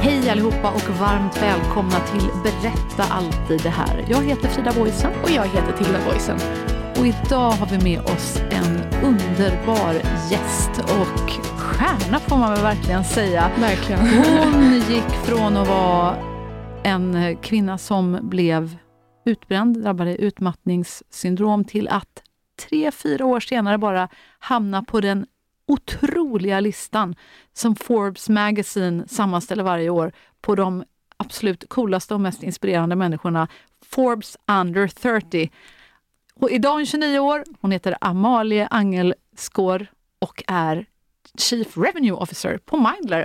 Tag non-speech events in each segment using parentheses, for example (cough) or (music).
Hej allihopa och varmt välkomna till Berätta alltid det här. Jag heter Frida Boisen. Och jag heter Tilda Boisen. Och idag har vi med oss en underbar gäst och stjärna får man väl verkligen säga. Verkligen. Hon gick från att vara en kvinna som blev utbränd, drabbade utmattningssyndrom till att tre, fyra år senare bara hamna på den otroliga listan som Forbes Magazine sammanställer varje år på de absolut coolaste och mest inspirerande människorna. Forbes under 30. Och idag är hon 29 år. Hon heter Amalie Angelskår och är Chief Revenue Officer på Mindler.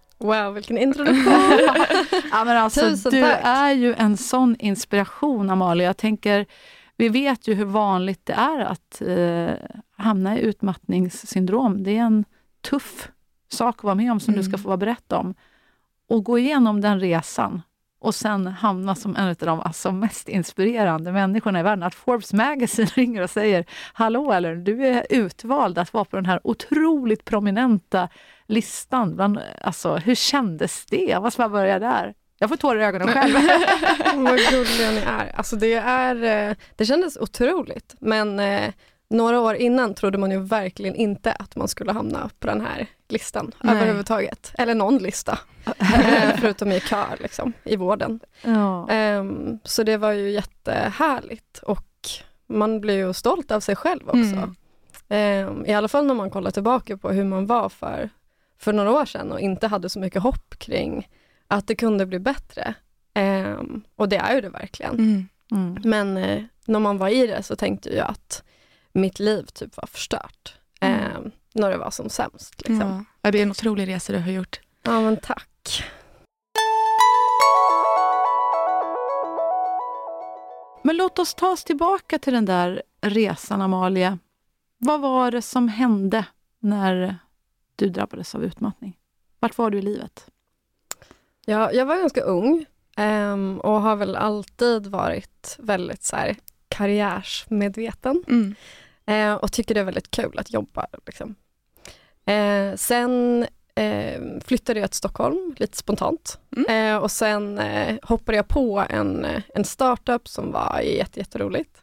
Wow, vilken introduktion. (laughs) ja, men alltså, Tusen du tack. är ju en sån inspiration, Amalia. Jag tänker, vi vet ju hur vanligt det är att eh, hamna i utmattningssyndrom. Det är en tuff sak att vara med om, som du ska få berätta om. Och gå igenom den resan och sen hamna som en av de alltså, mest inspirerande människorna i världen. Att Forbes Magazine (laughs) ringer och säger Hallå eller du är utvald att vara på den här otroligt prominenta listan. Bland, alltså, hur kändes det? Jag måste bara börja där. Jag får tårar i ögonen själv. (laughs) Vad gulliga ni är. Alltså det, är eh, det kändes otroligt, men eh, några år innan trodde man ju verkligen inte att man skulle hamna på den här listan Nej. överhuvudtaget. Eller någon lista, (laughs) eh, förutom i kör liksom, i vården. ja. Ehm, så det var ju jättehärligt och man blir ju stolt av sig själv också. Ehm, I alla fall när man kollar tillbaka på hur man var för, för några år sedan och inte hade så mycket hopp kring att det kunde bli bättre. Ehm, och det är ju det verkligen. Mm. Men eh, när man var i det så tänkte jag att mitt liv typ var förstört. Ehm, när det var som sämst. Liksom. Ja. det är en otrolig resa du har gjort. Ja men tack. Men låt oss ta oss tillbaka till den där resan, Amalia. Vad var det som hände när du drabbades av utmattning? Vart var du i livet? Ja, jag var ganska ung ehm, och har väl alltid varit väldigt så här, karriärsmedveten Mm. Eh, och tycker det är väldigt kul att jobba. Liksom. Eh, sen eh, flyttade jag till Stockholm lite spontant eh, och sen eh, hoppade jag på en, en startup som var jätte, jätteroligt.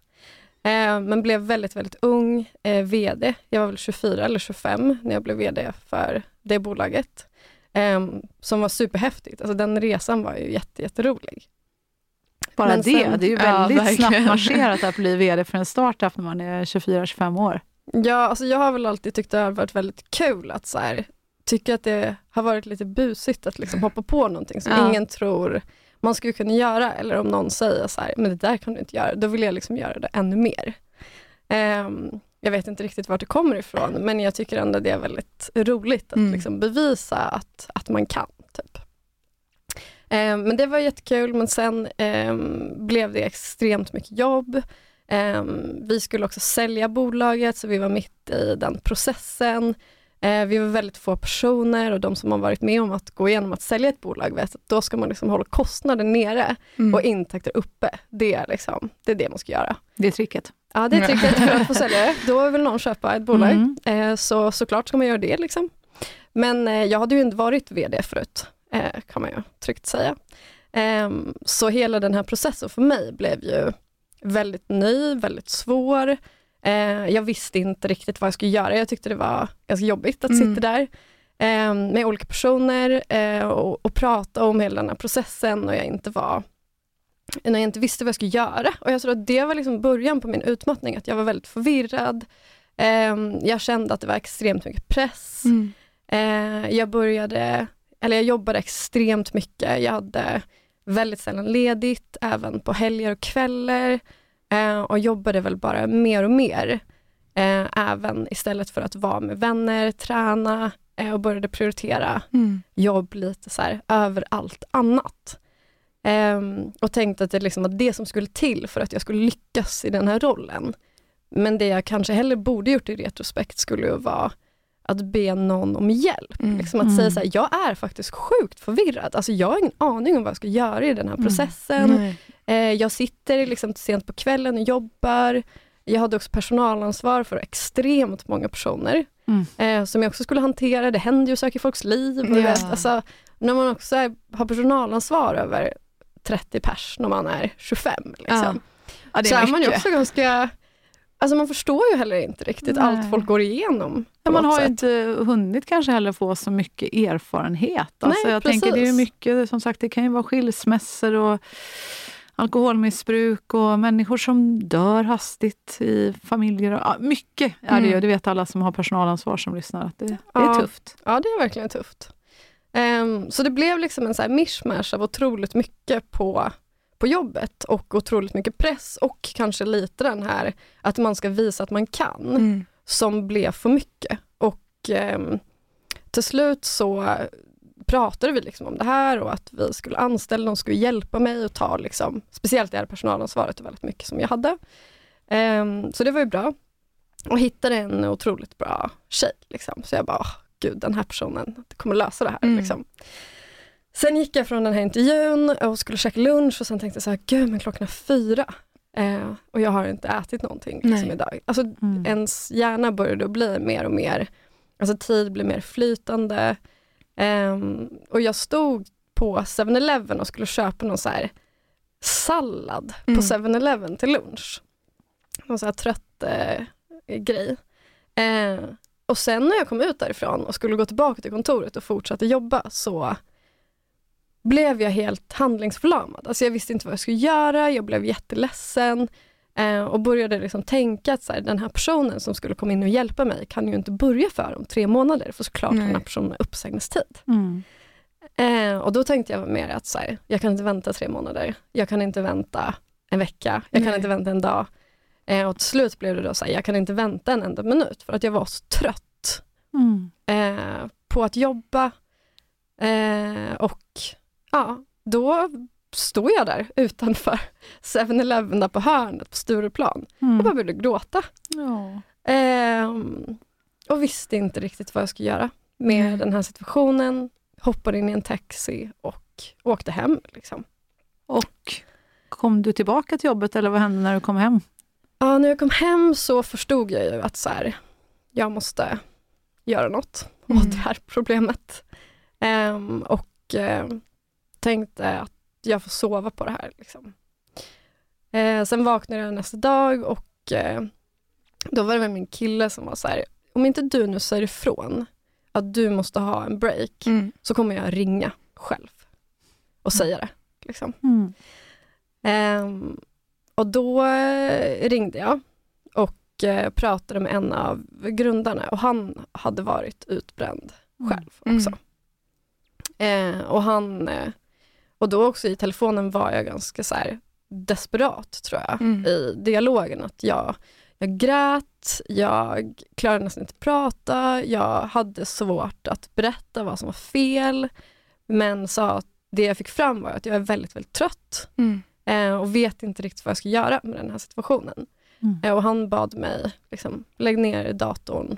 Eh, men blev väldigt, väldigt ung eh, VD. Jag var väl 24 eller 25 när jag blev VD för det bolaget. Eh, som var superhäftigt. Alltså den resan var ju jätte, jätterolig. Bara Men det, sen- det är ju Ja, väldigt verkligen. snabbt marscherat att bli VD för en startup när man är 24-25 år. Ja, alltså jag har väl alltid tyckt det har varit väldigt kul att så här, tycka att det har varit lite busigt att liksom hoppa på någonting som Ja. ingen tror man skulle kunna göra. Eller om någon säger så här, men det där kan du inte göra, då vill jag liksom göra det ännu mer. Ehm, jag vet inte riktigt vart det kommer ifrån, men jag tycker ändå det är väldigt roligt att Mm. liksom bevisa att, att man kan. Typ. Ehm, men det var jättekul, men sen ehm, blev det extremt mycket jobb. Ehm, vi skulle också sälja bolaget, så vi var mitt i den processen. Eh, vi var väldigt få personer och de som har varit med om att gå igenom att sälja ett bolag vet att då ska man liksom hålla kostnaden nere Mm. och intäkter uppe. Det är, liksom, det är det man ska göra. Det är tricket. Ja, det är (laughs) tricket för att få sälja det. Då vill någon köpa ett bolag. Mm. Eh, så såklart ska man göra det. Liksom. Men eh, jag hade ju inte varit VD förut, eh, kan man ju tryggt säga. Ehm, så hela den här processen för mig blev ju väldigt ny, väldigt svår. Eh, jag visste inte riktigt vad jag skulle göra. Jag tyckte det var ganska jobbigt att Mm. sitta där eh, med olika personer eh, och, och prata om hela den här processen och jag inte var när jag inte visste vad jag skulle göra. Och jag tror att det var liksom början på min utmattning, att jag var väldigt förvirrad. Eh, jag kände att det var extremt mycket press. Mm. Eh, jag började, eller jag jobbade extremt mycket. Jag hade väldigt sällan ledigt, även på helger och kvällar. Eh, och jobbade väl bara mer och mer. Eh, även istället för att vara med vänner, träna eh, och började prioritera Mm. jobb lite så här över allt annat. Ehm, och tänkte att det liksom var det som skulle till för att jag skulle lyckas i den här rollen. Men det jag kanske hellre borde gjort i retrospekt skulle ju vara att be någon om hjälp. Mm. Liksom att Mm. säga så här, jag är faktiskt sjukt förvirrad. Alltså jag har ingen aning om vad jag ska göra i den här Mm. processen. Eh, jag sitter liksom sent på kvällen och jobbar. Jag hade också personalansvar för extremt många personer Mm. eh, som jag också skulle hantera. Det händer ju saker i folks liv. Och Ja. vet, alltså, när man också är, har personalansvar över 30 pers när man är 25. Liksom. Ja, det så är man ju också ganska, alltså man förstår ju heller inte riktigt Nej. allt folk går igenom. Ja, man har ju sätt. inte hunnit kanske heller få så mycket erfarenhet. Alltså Nej, jag tänker det är precis. mycket, som sagt det kan ju vara skilsmässor och alkoholmissbruk och människor som dör hastigt i familjer. Och, ja, mycket är det ju, Mm. det vet alla som har personalansvar som lyssnar, att det, det Ja. är tufft. Ja, det är verkligen tufft. Ehm, så det blev liksom en så här mishmash av otroligt mycket på, på jobbet och otroligt mycket press och kanske lite den här att man ska visa att man kan. Mm. som blev för mycket. Och ehm, till slut så pratade vi liksom om det här och att vi skulle anställa som skulle hjälpa mig och ta, liksom, speciellt det här personalansvaret väldigt mycket som jag hade. Ehm, så det var ju bra. Och hittade en otroligt bra tjej. Liksom. Så jag bara, "Åh, gud den här personen kommer lösa det här. Mm. Liksom. Sen gick jag från den här intervjun och skulle käka lunch och sen tänkte jag så här, gud men klockan är fyra. Eh, och jag har inte ätit någonting liksom, idag. Alltså, Mm. ens hjärna började bli mer och mer, alltså tid blir mer flytande. Ehm, och jag stod på 7-Eleven och skulle köpa någon så här sallad Mm. på 7-Eleven till lunch. Någon så här trött eh, grej. Eh, och sen när jag kom ut därifrån och skulle gå tillbaka till kontoret och fortsätta jobba så blev jag helt handlingsförlamad. Alltså jag visste inte vad jag skulle göra, jag blev jätteledsen eh, och började liksom tänka att så här, den här personen som skulle komma in och hjälpa mig kan ju inte börja för om tre månader, för såklart har den här Nej. personen uppsägningstid. Mm. Eh, och då tänkte jag mer att så här, jag kan inte vänta tre månader, jag kan inte vänta en vecka, jag kan Nej. inte vänta en dag. Eh, och till slut blev det då så här, jag kan inte vänta en enda minut för att jag var så trött Mm. eh, på att jobba. Eh, och ja, då stod jag där utanför (laughs) 7-Eleven där på hörnet på Stureplan och bara Mm. började gråta. Ja. Ehm, och visste inte riktigt vad jag skulle göra med Mm. den här situationen. Hoppade in i en taxi och åkte hem. Liksom. Och kom du tillbaka till jobbet eller vad hände när du kom hem? Ja, när jag kom hem så förstod jag ju att så här, jag måste göra något Mm. åt det här problemet. Ehm, och ehm, tänkte att jag får sova på det här. Liksom. Eh, sen vaknade jag nästa dag och eh, då var det med min kille som var så här, om inte du nu säger ifrån att du måste ha en break Mm. så kommer jag ringa själv och säga det. Liksom. Mm. Ehm, och då eh, ringde jag och eh, pratade med en av grundarna och han hade varit utbränd själv Mm. också. Eh, och han, eh, och då också i telefonen var jag ganska så här desperat tror jag Mm. i dialogen att jag, jag grät, jag klarade nästan inte prata, jag hade svårt att berätta vad som var fel men sa att det jag fick fram var att jag är väldigt, väldigt trött Mm. eh, och vet inte riktigt vad jag ska göra med den här situationen. Mm. Eh, och han bad mig, liksom, lägg ner datorn,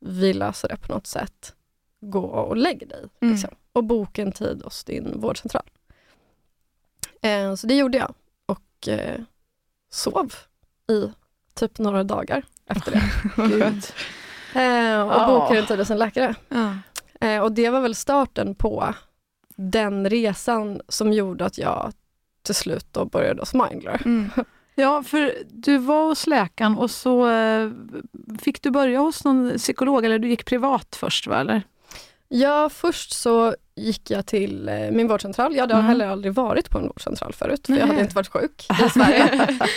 vi löser det på något sätt, gå och lägg dig. Mm. Liksom, och boka en tid hos din vårdcentral. Eh, så det gjorde jag och eh, sov i typ några dagar efter det. (laughs) Eh, och bokade en tid hos en läkare. Eh, och det var väl starten på den resan som gjorde att jag till slut då började hos Mindler. Mm. Ja, för du var hos läkaren och så eh, fick du börja hos någon psykolog, eller du gick privat först va? Eller? Ja, först så gick jag till eh, min vårdcentral. Jag hade Mm. heller aldrig varit på en vårdcentral förut, för jag Nej. hade inte varit sjuk i Sverige.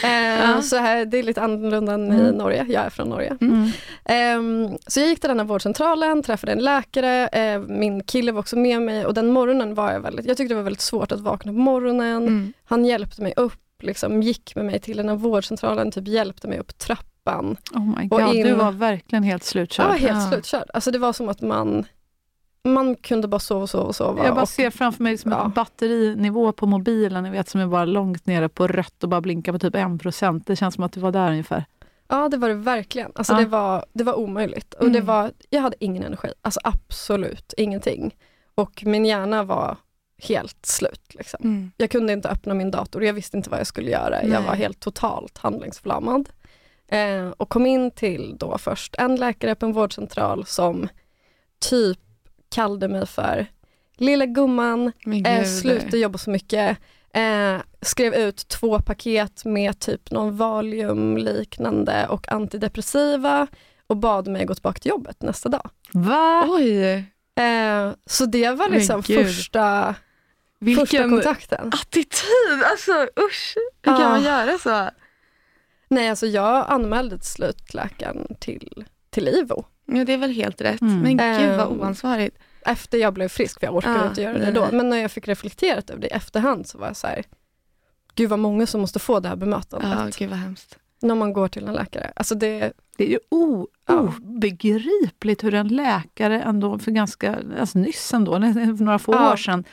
(laughs) eh, Så här, det är lite annorlunda än i Mm. Norge, jag är från Norge. Mm. Ehm, så jag gick till den här vårdcentralen, träffade en läkare, eh, min kille var också med mig och den morgonen var jag väldigt, jag tyckte det var väldigt svårt att vakna på morgonen. Mm. Han hjälpte mig upp, liksom, gick med mig till den här vårdcentralen, typ hjälpte mig upp trappan. Oh my Och god, in- du var verkligen helt slutkörd. Jag var helt Ja. slutkörd. Alltså det var som att man, man kunde bara sova och sova och sova. Jag bara och, ser framför mig liksom Ja. ett batterinivå på mobilen, ni vet, som är bara långt nere på rött och bara blinkar på typ 1%. Det känns som att du var där ungefär. Ja det var det verkligen. Alltså Ja. det, var, det var omöjligt. Och det Mm. var, jag hade ingen energi, alltså absolut ingenting. Och min hjärna var helt slut. Liksom. Mm. Jag kunde inte öppna min dator, jag visste inte vad jag skulle göra. Jag Nej. var helt totalt handlingsförlamad. Eh, och kom in till då först en läkare på en vårdcentral som typ kallade mig för lilla gumman, eh, sluta jobba så mycket. Eh, skrev ut två paket med typ någon Valium-liknande och antidepressiva och bad mig gå tillbaka till jobbet nästa dag. Va? Oj, Eh, så det var liksom första, första vilken kontakten. attityd! Alltså usch, hur kan Ah. man göra så? Nej, alltså jag anmälde till slut läkaren till, till IVO Ja, det är väl helt rätt. Mm. Men gud vad Ehm, oansvarigt. efter jag blev frisk, för jag orkade Ah, inte göra nej, det då. Men när jag fick reflekterat över det i efterhand så var jag så här, gud vad många som måste få det här bemötandet. Ja, gud vad hemskt. När man går till en läkare. Alltså det, Det är ju o, Ja. obegripligt hur en läkare ändå för ganska, alltså nyss ändå, för några få Ja. år sedan,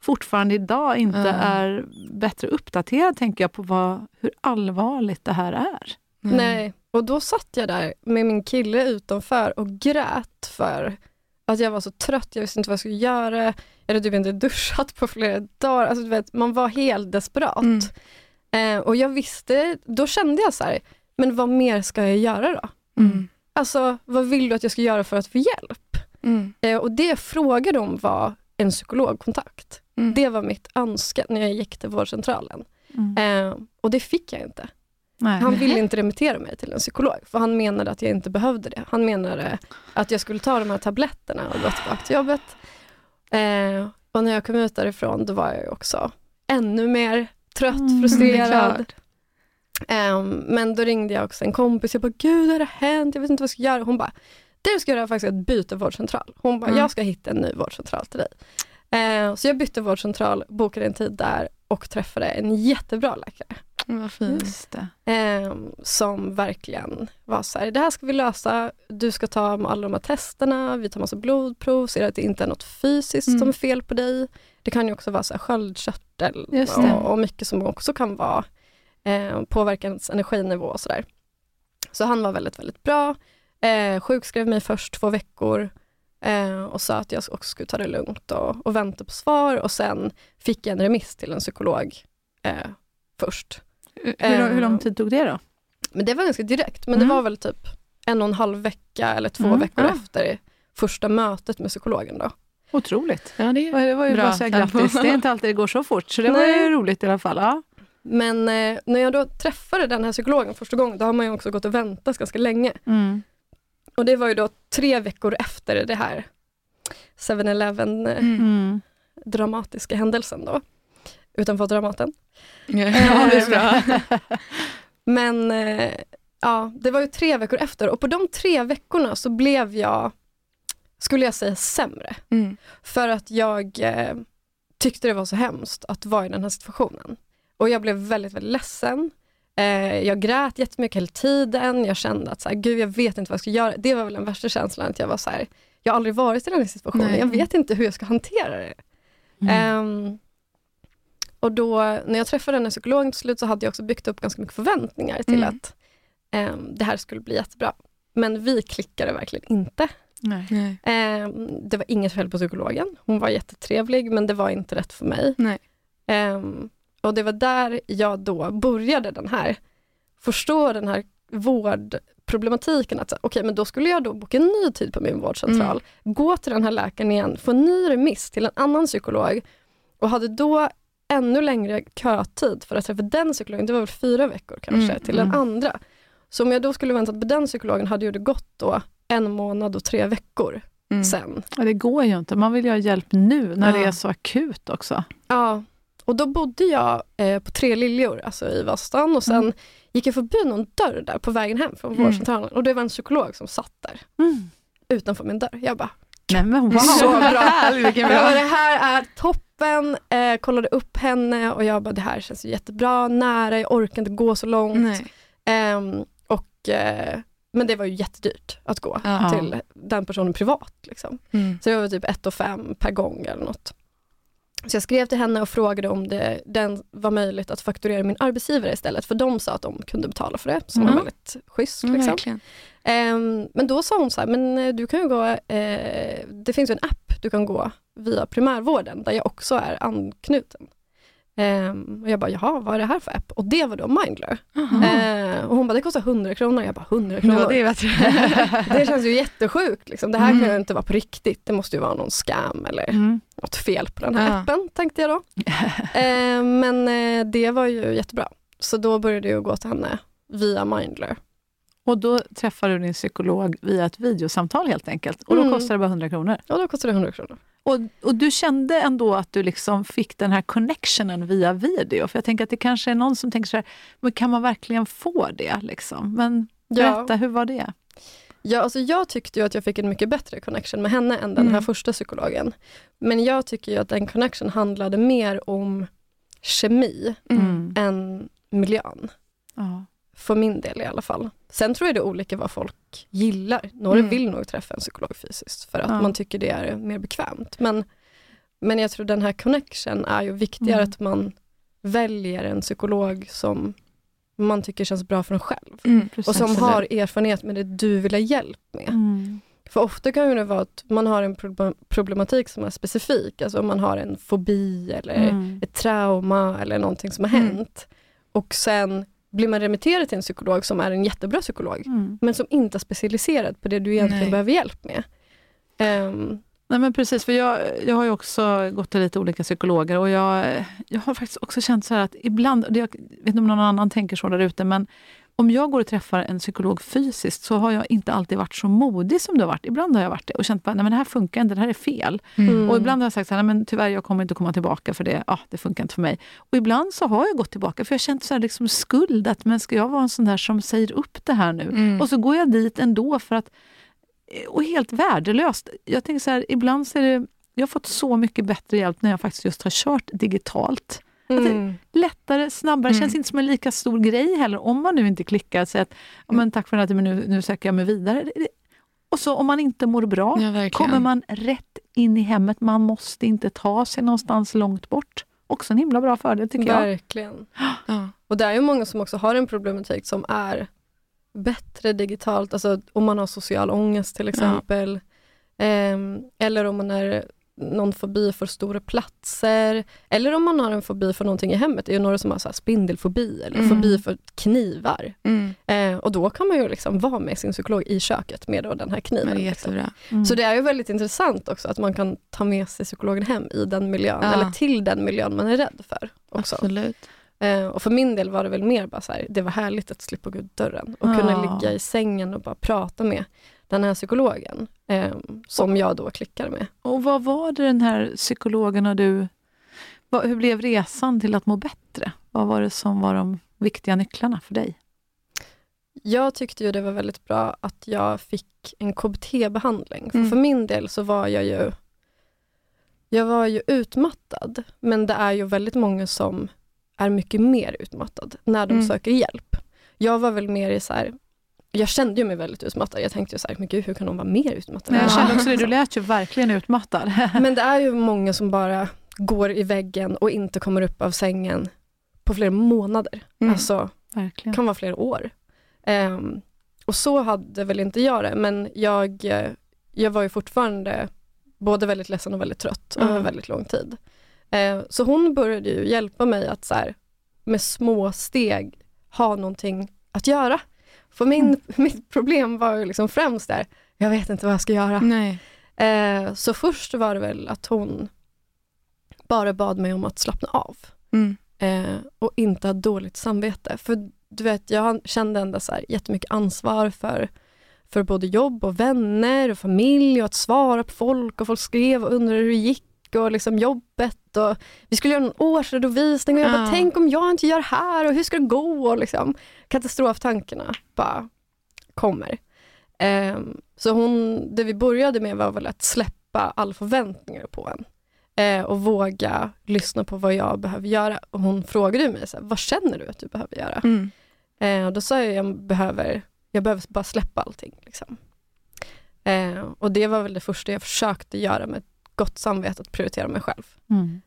fortfarande idag inte Ja. är bättre uppdaterad, tänker jag, på vad, hur allvarligt det här är. Mm. Nej, och då satt jag där med min kille utanför och grät för att jag var så trött, jag visste inte vad jag skulle göra. Jag hade typ inte duschat på flera dagar. Alltså, vet, man var helt desperat. Mm. Eh, och jag visste, då kände jag så här, men vad mer ska jag göra då? Mm. Alltså vad vill du att jag ska göra för att få hjälp? Mm. Eh, och det jag frågade om var en psykologkontakt. Mm. Det var mitt önskan när jag gick till vårdcentralen. Mm. Eh, och det fick jag inte. Nej. Han ville inte remittera mig till en psykolog, för han menade att jag inte behövde det. Han menade att jag skulle ta de här tabletterna och gå tillbaka till jobbet. Eh, och när jag kom ut därifrån, då var jag ju också ännu mer trött, Mm, frustrerad. Ehm, men då ringde jag också en kompis, jag bara, gud det har hänt, jag vet inte vad jag ska göra. Hon bara, det du ska göra är faktiskt att byta vårdcentral. Hon bara, Mm. jag ska hitta en ny vårdcentral till dig. Ehm, så jag bytte vårdcentral, bokade en tid där och träffade en jättebra läkare. Vad fint. Ehm, som verkligen var så här, det här ska vi lösa, du ska ta alla de här testerna, vi tar massa blodprov, ser att det inte är något fysiskt Mm. som är fel på dig. Det kan ju också vara så här sköldkörtel och, och mycket som också kan vara eh, påverka ens energinivå och sådär. Så han var väldigt, väldigt bra. Eh, sjukskrev mig först två veckor eh, och sa att jag också skulle ta det lugnt och, och vänta på svar och sen fick jag en remiss till en psykolog eh, först. Hur, hur, lång Ehm, tid tog det då? Men det var ganska direkt, men Mm. det var väl typ en och en halv vecka eller två Mm. veckor Ja. efter första mötet med psykologen. Då. Otroligt. Ja, det är Det var ju Bra bara att säga grattis. Det är inte alltid det går så fort, så det var Nej. ju roligt i alla fall. Ja. Men eh, när jag då träffade den här psykologen första gången, då har man ju också gått och väntat ganska länge. Mm. Och det var ju då tre veckor efter det här 7-Eleven eh, Mm. Mm. dramatiska händelsen då, utanför Dramaten. Ja, (laughs) är bra. (laughs) Men eh, ja, det var ju tre veckor efter och på de tre veckorna så blev jag, skulle jag säga sämre. Mm. För att jag eh, tyckte det var så hemskt att vara i den här situationen. Och jag blev väldigt, väldigt ledsen. Eh, jag grät jättemycket hela tiden. Jag kände att så här, gud, jag vet inte vad jag ska göra. Det var väl den värsta känslan, att jag var så här, jag har aldrig varit i den här situationen. Nej. Jag vet inte hur jag ska hantera det. Mm. Ehm, och då när jag träffade den här psykologen till slut så hade jag också byggt upp ganska mycket förväntningar till Mm. att ehm, det här skulle bli jättebra. Men vi klickade verkligen inte. Nej. Ehm, det var inget fel på psykologen. Hon var jättetrevlig men det var inte rätt för mig. Nej. Ehm, och det var där jag då började den här, förstå den här vårdproblematiken att okej men då skulle jag då boka en ny tid på min vårdcentral, gå till den här läkaren igen, få en ny remiss till en annan psykolog och hade då ännu längre kötid för att träffa den psykologen, det var väl fyra veckor kanske, Mm, till den mm. andra. Så om jag då skulle väntat på den psykologen hade ju det gått då en månad och tre veckor Mm. sen. Ja, det går ju inte. Man vill ju ha hjälp nu när Ja. det är så akut också. Ja, och då bodde jag eh, på Tre Liljor, alltså i Vasastan och sen Mm. gick jag förbi någon dörr där på vägen hem från Mm. vårdcentralen och det var en psykolog som satt där Mm. utanför min dörr. Jag bara, Nej men wow! Så bra. Vilken bra. det här är toppen, eh, kollade upp henne och jag bara det här känns jättebra, nära, jag orkar inte gå så långt. Ehm, och, eh, men det var ju jättedyrt att gå Ja. till den personen privat. Liksom. Mm. Så det var typ 1 fem per gång eller något. Så jag skrev till henne och frågade om det den var möjligt att fakturera min arbetsgivare istället, för de sa att de kunde betala för det, som Mm. var väldigt schysst. Mm, Liksom. verkligen. Ehm, men då sa hon så här, men eh, du kan ju gå, eh, det finns ju en app du kan gå via primärvården där jag också är anknuten. Ehm, och jag bara, jaha, vad är det här för app? Och det var då Mindler. Ehm, och hon bara, det kostar 100 kronor. Jag bara, 100 kronor? Ja, det. (laughs) Det känns ju jättesjukt. Liksom. Det här kan ju Mm. inte vara på riktigt. Det måste ju vara någon scam eller Mm. något fel på den här Ja. appen, tänkte jag då. (laughs) Men eh, det var ju jättebra. Så då började jag gå till henne via Mindler. Och då träffar du din psykolog via ett videosamtal helt enkelt. Och då Mm. kostar det bara 100 kronor. Och då kostade det 100 kronor. Och, och du kände ändå att du liksom fick den här connectionen via video? För jag tänker att det kanske är någon som tänker så här, men kan man verkligen få det? Liksom? Men berätta, hur var det? Ja, alltså jag tyckte ju att jag fick en mycket bättre connection med henne än den här Mm. första psykologen. Men jag tycker ju att den connection handlade mer om kemi Mm. än miljön. Ja. För min del i alla fall. Sen tror jag det är olika vad folk gillar. Några Mm. vill nog träffa en psykolog fysiskt för att Ja. man tycker det är mer bekvämt. Men, men jag tror den här connection är ju viktigare Mm. att man väljer en psykolog som man tycker känns bra för en själv. Mm. Precis. Och som har erfarenhet med det du vill ha hjälp med. Mm. För ofta kan det vara att man har en prob- problematik som är specifik, alltså om man har en fobi eller Mm. ett trauma eller någonting som har Mm. hänt. Och sen blir man remitterad till en psykolog som är en jättebra psykolog, Mm. men som inte är specialiserad på det du egentligen Nej. behöver hjälp med. Ehm, Nej men precis, för jag, jag har ju också gått till lite olika psykologer och jag, jag har faktiskt också känt så här att ibland, jag vet inte om någon annan tänker så där ute, men om jag går och träffar en psykolog fysiskt så har jag inte alltid varit så modig som du har varit. Ibland har jag varit det och känt att det här funkar inte, det här är fel. Mm. Och ibland har jag sagt så här, nej, men tyvärr jag kommer inte komma tillbaka för det, ah, det funkar inte för mig. Och ibland så har jag gått tillbaka för jag har känt så här liksom skuld, att men ska jag vara en sån där som säger upp det här nu? Mm. Och så går jag dit ändå för att... Och helt värdelöst. Jag tänker så här, ibland så är det... Jag har fått så mycket bättre hjälp när jag faktiskt just har kört digitalt. Mm. Lättare, snabbare, Mm. känns inte som en lika stor grej heller. Om man nu inte klickar säger att ja, men tack för den här tiden, nu, nu söker jag mig vidare. Och så om man inte mår bra, Ja, kommer man rätt in i hemmet. Man måste inte ta sig någonstans långt bort. Också en himla bra fördel tycker jag. Verkligen. Ja. Och det är ju många som också har en problematik som är bättre digitalt, alltså om man har social ångest till exempel. Ehm, eller om man är någon fobi för stora platser. Eller om man har en fobi för någonting i hemmet. Det är ju några som har så spindelfobi eller Mm. fobi för knivar. Mm. Eh, och då kan man ju liksom vara med sin psykolog i köket med då den här kniven. det liksom. Mm. Så det är ju väldigt intressant också att man kan ta med sig psykologen hem i den miljön, Ja. eller till den miljön man är rädd för. också. Absolut. Eh, och för min del var det väl mer bara så här, det var härligt att slippa gå ut dörren och Ja. kunna ligga i sängen och bara prata med den här psykologen eh, som jag då klickar med. Och vad var det den här psykologen och du... Vad, hur blev resan till att må bättre? Vad var det som var de viktiga nycklarna för dig? Jag tyckte ju det var väldigt bra att jag fick en KBT-behandling. För, Mm. för min del så var jag ju jag var ju utmattad, men det är ju väldigt många som är mycket mer utmattad när de Mm. söker hjälp. Jag var väl mer i så här, jag kände ju mig väldigt utmattad. Jag tänkte ju så här, men gud hur kan de vara mer utmattad? Men jag än kände jag? (laughs) också det, du lät ju verkligen utmattad. (laughs) Men det är ju många som bara går i väggen och inte kommer upp av sängen på flera månader. Mm. Alltså, verkligen. kan vara flera år. Ehm, och så hade väl inte jag det, men jag, jag var ju fortfarande både väldigt ledsen och väldigt trött över Mm. väldigt lång tid. Eh, så hon började ju hjälpa mig att så här, med små steg ha någonting att göra. För min, (laughs) mitt problem var ju liksom främst där, jag vet inte vad jag ska göra. Nej. Eh, så först var det väl att hon bara bad mig om att slappna av Mm. eh, och inte ha dåligt samvete. För du vet, jag kände ändå så här jättemycket ansvar för, för både jobb och vänner och familj och att svara på folk och folk skrev och undrade hur det gick och liksom jobbet och vi skulle göra en årsredovisning och jag bara, Ja. tänk om jag inte gör här och hur ska det gå? Och liksom, katastroftankarna bara kommer. Ehm, så hon, det vi började med var väl att släppa alla förväntningar på en eh, och våga lyssna på vad jag behöver göra. Och hon frågade mig, så här, vad känner du att du behöver göra? Mm. Eh, och då sa jag, jag behöver, jag behöver bara släppa allting. Liksom. Eh, och det var väl det första jag försökte göra med gott samvete, att prioritera mig själv. Mm.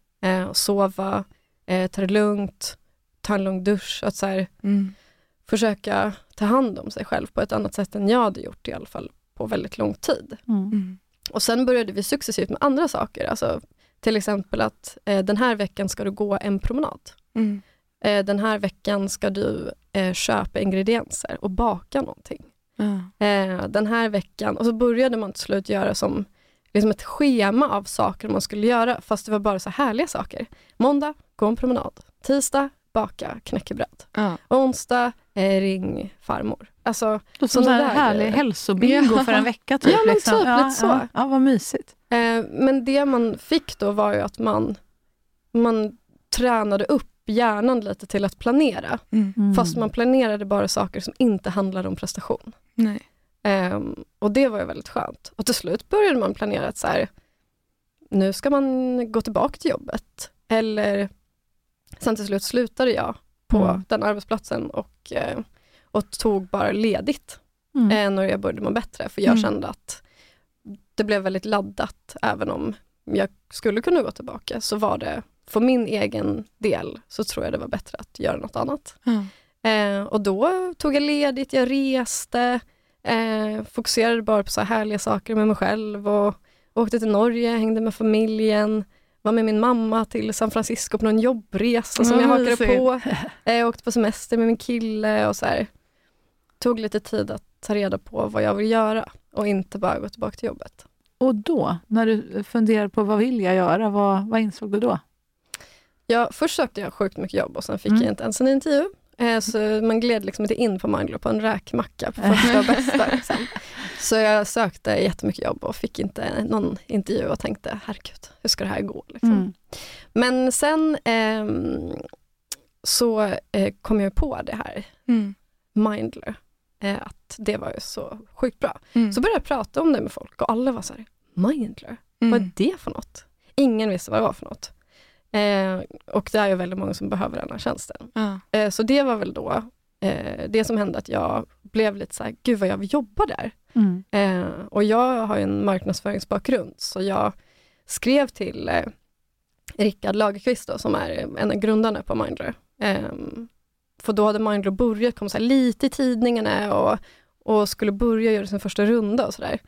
Sova, eh, ta det lugnt, ta en lång dusch, att så här, Mm. Försöka ta hand om sig själv på ett annat sätt än jag hade gjort i alla fall på väldigt lång tid. Mm. Mm. Och sen började vi successivt med andra saker, alltså till exempel att eh, den här veckan ska du gå en promenad. Mm. Eh, den här veckan ska du eh, köpa ingredienser och baka någonting. Eh, den här veckan, och så började man till slut göra som liksom ett schema av saker man skulle göra, fast det var bara så härliga saker. Måndag, gå en promenad. Tisdag, baka knäckebröd. Ja. Onsdag, eh, ring farmor. Alltså, Som Såna en där härlig grejer. hälsobingo för en vecka typ. Ja, men liksom. typ ja, lite så. Ja, ja, vad mysigt. eh, men det man fick då var ju att man, man tränade upp hjärnan lite till att planera. Mm. Mm. Fast man planerade bara saker som inte handlade om prestation. Nej. Ehm, och det var ju väldigt skönt. Och till slut började man planera att så här, nu ska man gå tillbaka till jobbet. Eller sen till slut slutade jag på Mm. den arbetsplatsen och, eh, och tog bara ledigt Mm. eh, när jag började må bättre. För jag Mm. kände att det blev väldigt laddat. Även om jag skulle kunna gå tillbaka så var det för min egen del så tror jag det var bättre att göra något annat. Eh, och då tog jag ledigt, jag reste, eh, fokuserade bara på så här härliga saker med mig själv och åkte till Norge, hängde med familjen, var med min mamma till San Francisco på någon jobbresa som jag hakade mysigt. på. (laughs) Eh, åkte på semester med min kille och så här. Tog lite tid att ta reda på vad jag vill göra och inte bara gå tillbaka till jobbet. Och då, när du funderade på vad vill jag göra, vad, vad insåg du då? Ja, först sökte jag sjukt mycket jobb och sen fick Mm. jag inte ens en intervju. Eh, så man gled liksom inte in på Mindler på en räkmacka på första och bästa. (laughs) Liksom. Så jag sökte jättemycket jobb och fick inte någon intervju och tänkte, herregud, hur ska det här gå? Liksom. Mm. Men sen ehm, så eh, kom jag på det här, Mm. Mindler, eh, att det var ju så sjukt bra. Mm. Så började jag prata om det med folk och alla var så här, Mindler, Mm. vad är det för något? Ingen visste vad det var för något. Eh, och det är ju väldigt många som behöver den här tjänsten. Ja. Eh, så det var väl då eh, det som hände att jag blev lite så här, gud vad jag vill jobba där. Mm. Eh, och jag har ju en marknadsföringsbakgrund så jag skrev till eh, Rickard Lagerqvist då, som är en av grundarna på Mindler. Eh, för då hade Mindler börjat komma lite i tidningarna och, och skulle börja göra sin första runda och sådär.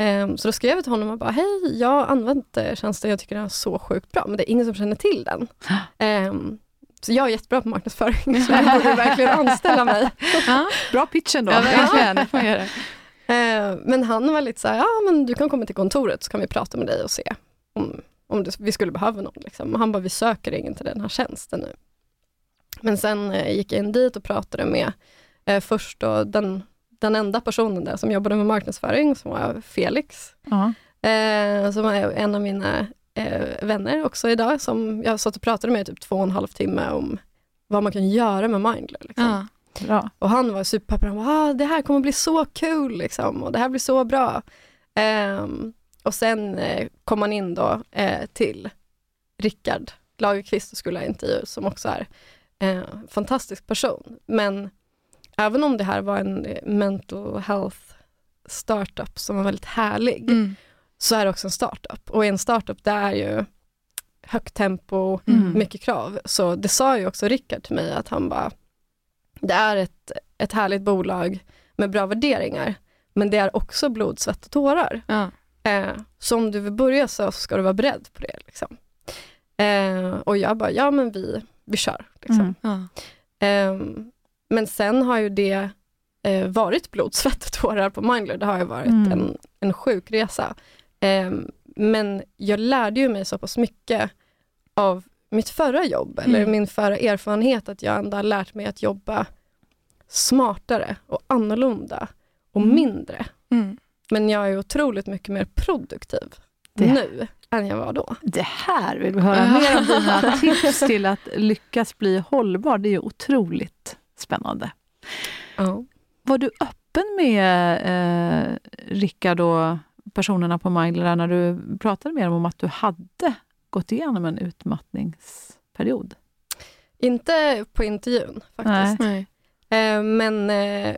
Eh, så då skrev jag till honom och bara, hej, jag har använt eh, tjänsten, jag tycker den är så sjukt bra, men det är ingen som känner till den. (gasps) Eh, så jag är jättebra på marknadsföring, så (laughs) jag borde verkligen anställa mig. Bra pitchen då. ja, verkligen. Det får man göra. (laughs) Eh, men han var lite så här, ja men du kan komma till kontoret så kan vi prata med dig och se om, om det, vi skulle behöva någon. Liksom. Och han bara, vi söker ingen till den här tjänsten nu. Men sen eh, gick jag in dit och pratade med eh, först då den, den enda personen där som jobbade med marknadsföring, som var Felix. Ja. Eh, som är en av mina eh, vänner också idag, som jag satt och pratade med i typ två och en halv timme om vad man kan göra med Mindler. Liksom. Ja. Bra. Och han var superpeppad, han bara, ah, det här kommer bli så kul liksom, och det här blir så bra. Ehm, och sen eh, kom han in då eh, till Rickard Lagerqvist och skulle ha intervju, som också är en fantastisk person. Men även om det här var en eh, mental health startup som var väldigt härlig, Mm. så är det också en startup. Och i en startup, det är ju högt tempo, Mm. mycket krav. Så det sa ju också Rickard till mig, att han bara, det är ett, ett härligt bolag med bra värderingar, men det är också blod, svett och tårar. Ja. Eh, så om du vill börja så ska du vara beredd på det. Liksom. Eh, och jag bara, ja men vi, vi kör. Liksom. Mm. Ja. Ehm, men sen har ju det eh, varit blod, (laughs) svett och tårar på Mindler. Det har ju varit Mm. en, en sjuk resa. Eh, men jag lärde ju mig så pass mycket av mitt förra jobb, eller Mm. min förra erfarenhet, att jag ändå har lärt mig att jobba smartare och annorlunda och Mm. mindre. Mm. Men jag är otroligt mycket mer produktiv Det- nu än jag var då. Det här vill vi höra mer om dina (laughs) tips till att lyckas bli hållbar. Det är ju otroligt spännande. Ja. Var du öppen med eh, Rickard och personerna på Mindler när du pratade med dem om att du hade gått igenom en utmattningsperiod? Inte på intervjun faktiskt. Nej. Eh, men eh,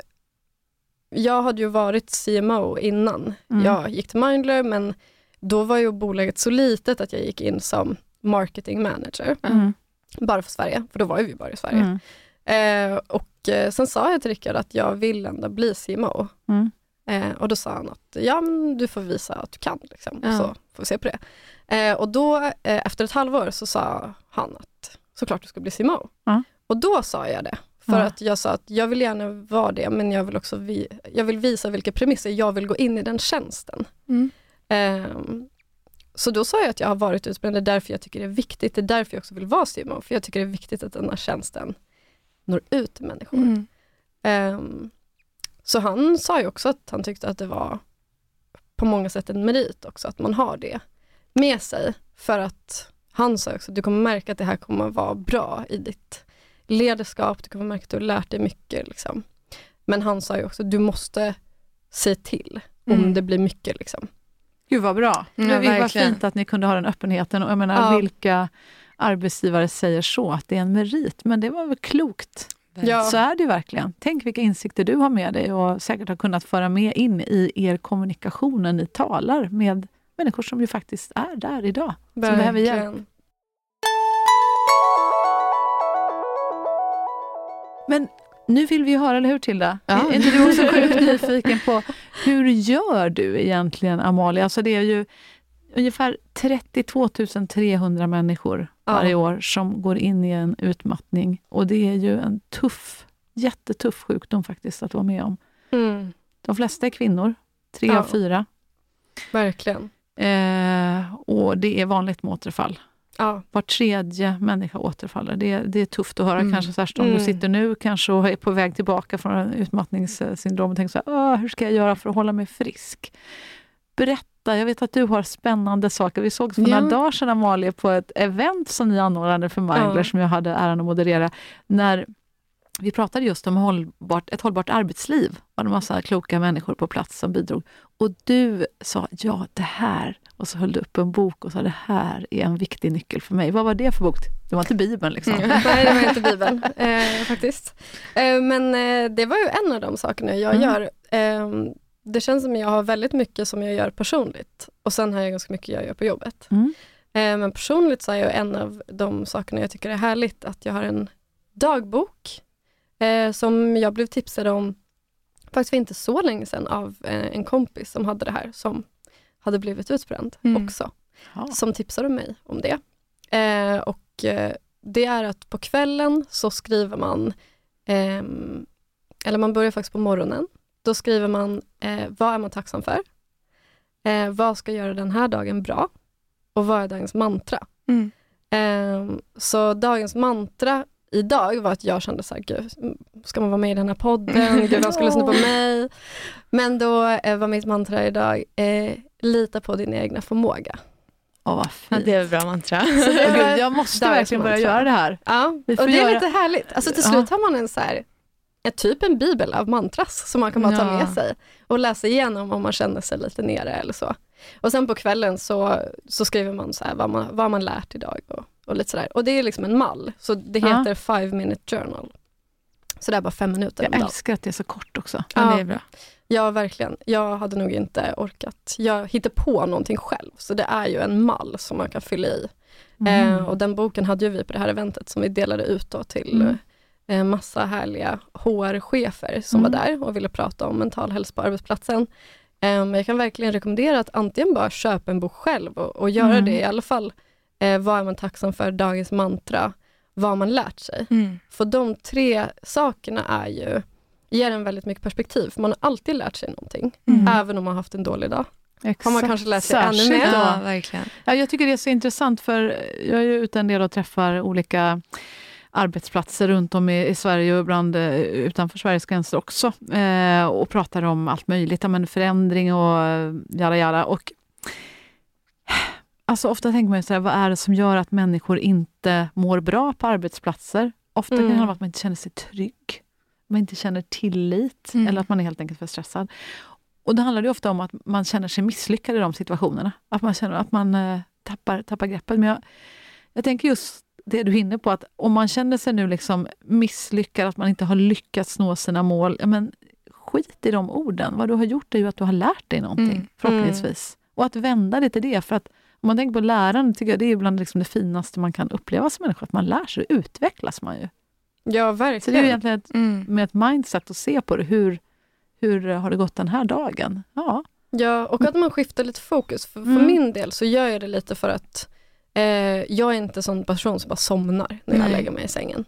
jag hade ju varit CMO innan Mm. jag gick till Mindler, men då var ju bolaget så litet att jag gick in som marketing manager, Mm. bara för Sverige, för då var ju vi bara i Sverige. Eh, och eh, sen sa jag till Rickard att jag vill ändå bli CMO. Mm. Eh, och då sa han att ja, men du får visa att du kan, liksom. Ja. så får vi se på det. Eh, och då eh, efter ett halvår så sa han att såklart du ska bli CMO. Ja. Och då sa jag det, för Ja. att jag sa att jag vill gärna vara det, men jag vill också vi, jag vill visa vilka premisser jag vill gå in i den tjänsten. Mm. Ehm, så då sa jag att jag har varit utbränd, det är därför jag tycker det är viktigt, det är därför jag också vill vara CMO, för jag tycker det är viktigt att den här tjänsten når ut till människor. Mm. Ehm, så han sa ju också att han tyckte att det var på många sätt en merit också, att man har det med sig. För att han sa också att du kommer märka att det här kommer vara bra i ditt ledarskap, du kommer märka att du har lärt dig mycket. Liksom. Men han sa ju också att du måste se till om Mm. det blir mycket. Liksom. Gud vad bra. Ja, det var verkligen. fint att ni kunde ha den öppenheten. Och jag menar, Ja. vilka arbetsgivare säger så, att det är en merit? Men det var väl klokt. Ja. Så är det ju verkligen. Tänk vilka insikter du har med dig och säkert har kunnat föra med in i er kommunikation när ni talar med människor som ju faktiskt är där idag. Som behöver hjälp. Verkligen. Men nu vill vi höra, eller hur Tilda? Ja. Är inte du också sjukt nyfiken på hur gör du egentligen Amalia? Alltså det är ju ungefär 32 300 människor Ja. varje år som går in i en utmattning. Och det är ju en tuff, jättetuff sjukdom faktiskt att vara med om. Mm, De flesta är kvinnor, tre Ja. av fyra. verkligen. Eh, och det är vanligt med återfall. Ja. Var tredje människa återfaller. Det, är- det är tufft att höra Mm. kanske, särskilt om Mm. du sitter nu kanske och är på väg tillbaka från utmattningssyndrom och tänker så här, "Åh, hur ska jag göra för att hålla mig frisk? Berätta, jag vet att du har spännande saker. Vi sågs för Ja. några dagar sedan Amalie på ett event som ni anordnade för Mindler Ja. som jag hade äran att moderera. När vi pratade just om hållbart, ett hållbart arbetsliv. Det var en massa kloka människor på plats som bidrog. Och du sa, ja det här, och så höll du upp en bok och sa, det här är en viktig nyckel för mig. Vad var det för bok? Det var inte Bibeln liksom. Mm. Nej, det var inte (laughs) Bibeln eh, faktiskt. Eh, men eh, det var ju en av de sakerna jag Mm. gör. Det känns som jag har väldigt mycket som jag gör personligt och sen har jag ganska mycket jag gör på jobbet. Mm. Eh, men personligt så är jag en av de sakerna jag tycker är härligt att jag har en dagbok eh, som jag blev tipsad om faktiskt för inte så länge sedan av eh, en kompis som hade det här som hade blivit utbränd Mm. också Ja. som tipsade mig om det. Och det är att på kvällen så skriver man, ehm, eller man börjar faktiskt på morgonen, då skriver man eh, vad är man tacksam för? Eh, vad ska göra den här dagen bra? Och vad är dagens mantra? Mm. Ehm, så dagens mantra idag var att jag kände så här, gud, ska man vara med i den här podden? (laughs) Gud, vem ska lyssna på mig? Men då eh, var mitt mantra idag, eh, lita på din egna förmåga. Åh, vad Ja, fint. det är ett bra mantra. (laughs) Gud, (laughs) jag måste verkligen börja mantra. göra det här. Ja, och det är göra- lite härligt. Alltså till Ja. slut har man en så här, ett typ en bibel av mantras som man kan bara ta Ja. med sig och läsa igenom om man känner sig lite nere eller så. Och sen på kvällen så, så skriver man så vad man, vad man lärt idag och, och lite sådär. Och det är liksom en mall, så det Ja. heter five minute journal. Så det är bara fem minuter Jag älskar att det är så kort också. Ja, Ja. det är bra. Ja, verkligen. Jag hade nog inte orkat. Jag hittar på någonting själv, så det är ju en mall som man kan fylla i. Mm. Eh, och den boken hade ju vi på det här eventet som vi delade ut då till Mm. Eh, massa härliga HR-chefer som Mm. var där och ville prata om mental hälsa på arbetsplatsen. Eh, men jag kan verkligen rekommendera att antingen bara köpa en bok själv och, och göra Mm. det i alla fall. Eh, vad är man tacksam för, dagens mantra, vad har man lärt sig? Mm. För de tre sakerna är ju ger en väldigt mycket perspektiv. För man har alltid lärt sig någonting, Mm. även om man har haft en dålig dag. Exakt. Har man kanske lärt sig ännu Särskilt mer? då. Ja, verkligen. Ja, jag tycker det är så intressant för jag är ju ute en del och träffar olika arbetsplatser runt om i, i Sverige och ibland eh, utanför Sveriges gränser också. Eh, och pratar om allt möjligt, men förändring och eh, jada jada. Och, alltså ofta tänker man ju så här, vad är det som gör att människor inte mår bra på arbetsplatser? Ofta kan det Mm. handla om att man inte känner sig trygg. Man inte känner tillit Mm. eller att man är helt enkelt för stressad. Och det handlar ju ofta om att man känner sig misslyckad i de situationerna. Att man känner att man eh, tappar, tappar greppet. Men jag, jag tänker just det du är inne på, att om man känner sig nu liksom misslyckad, att man inte har lyckats nå sina mål, men skit i de orden. Vad du har gjort är ju att du har lärt dig någonting, Mm. förhoppningsvis. Och att vända det till det. För att om man tänker på lärande, tycker jag det är bland liksom det finaste man kan uppleva som människa. Att man lär sig, utvecklas man ju. Ja, Så det är verkligen. ju egentligen ett, Mm. med ett mindset att se på det. Hur, hur har det gått den här dagen? Ja. Ja, och att man skiftar lite fokus. För, för Mm. min del så gör jag det lite för att jag är inte en sån person som bara somnar när jag Nej. lägger mig i sängen.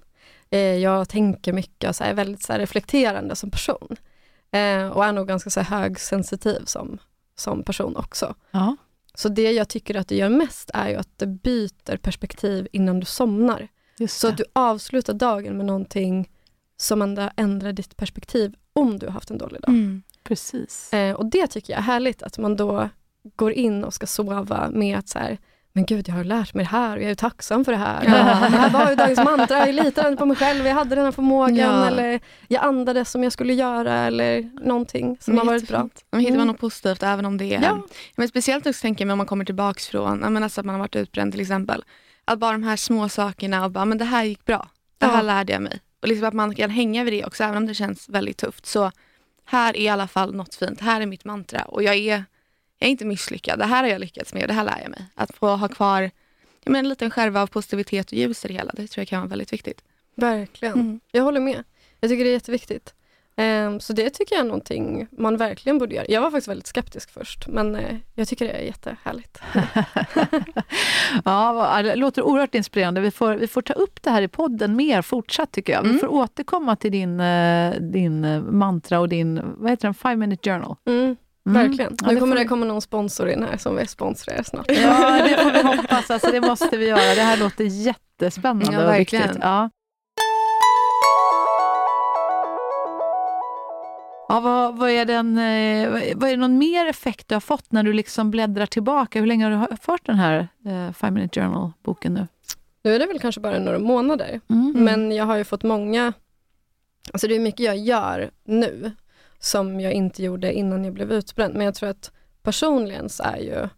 Eh, jag tänker mycket och så här, är väldigt så reflekterande som person. Eh, och är nog ganska så här, högsensitiv som, som person också. ja. Så det jag tycker att det gör mest är ju att det byter perspektiv innan du somnar. Så att du avslutar dagen med någonting som ändrar ditt perspektiv om du har haft en dålig dag. Mm. Precis. Eh, och det tycker jag är härligt, att man då går in och ska sova med att så här, men gud jag har lärt mig det här och jag är tacksam för det här. Ja. Det här var ju dagens mantra, jag litade på mig själv, jag hade den här förmågan Ja. eller jag andades som jag skulle göra eller någonting som har varit bra. Om hittar man Mm. något positivt även om det är... Ja. Men speciellt också tänker jag mig om man kommer tillbaks från, men alltså att man har varit utbränd till exempel. Att bara de här små sakerna och bara, men det här gick bra. Det här Ja. lärde jag mig. Och liksom att man kan hänga vid det också även om det känns väldigt tufft. Så här är i alla fall något fint. Här är mitt mantra och jag är, jag är inte misslyckad. Det här har jag lyckats med och det här lär jag mig. Att få ha kvar ja, men en liten skärva av positivitet och ljus i det hela. Det tror jag kan vara väldigt viktigt. Verkligen, Mm. jag håller med. Jag tycker det är jätteviktigt. Ehm, så det tycker jag är någonting man verkligen borde göra. Jag var faktiskt väldigt skeptisk först, men eh, jag tycker det är jättehärligt. (laughs) (laughs) Ja, det låter oerhört inspirerande. Vi får, vi får ta upp det här i podden mer fortsatt tycker jag. Vi Mm. får återkomma till din, eh, din eh, mantra och din, vad heter den, five minute journal. Mm, Mm. Verkligen. Ja, nu kommer det vi- komma någon sponsor in här som vill sponsra er snart. Ja, det får vi (laughs) hoppas. Alltså, det måste vi göra. Det här låter jättespännande Ja, och verkligen. viktigt. Ja. Ja, vad, vad, är den, eh, vad- är det någon mer effekt du har fått när du liksom bläddrar tillbaka? Hur länge har du fört den här eh, Five Minute Journal-boken nu? Nu är det väl kanske bara några månader, Mm. men jag har ju fått många, alltså det är mycket jag gör nu som jag inte gjorde innan jag blev utbränd, men jag tror att personligen så är ju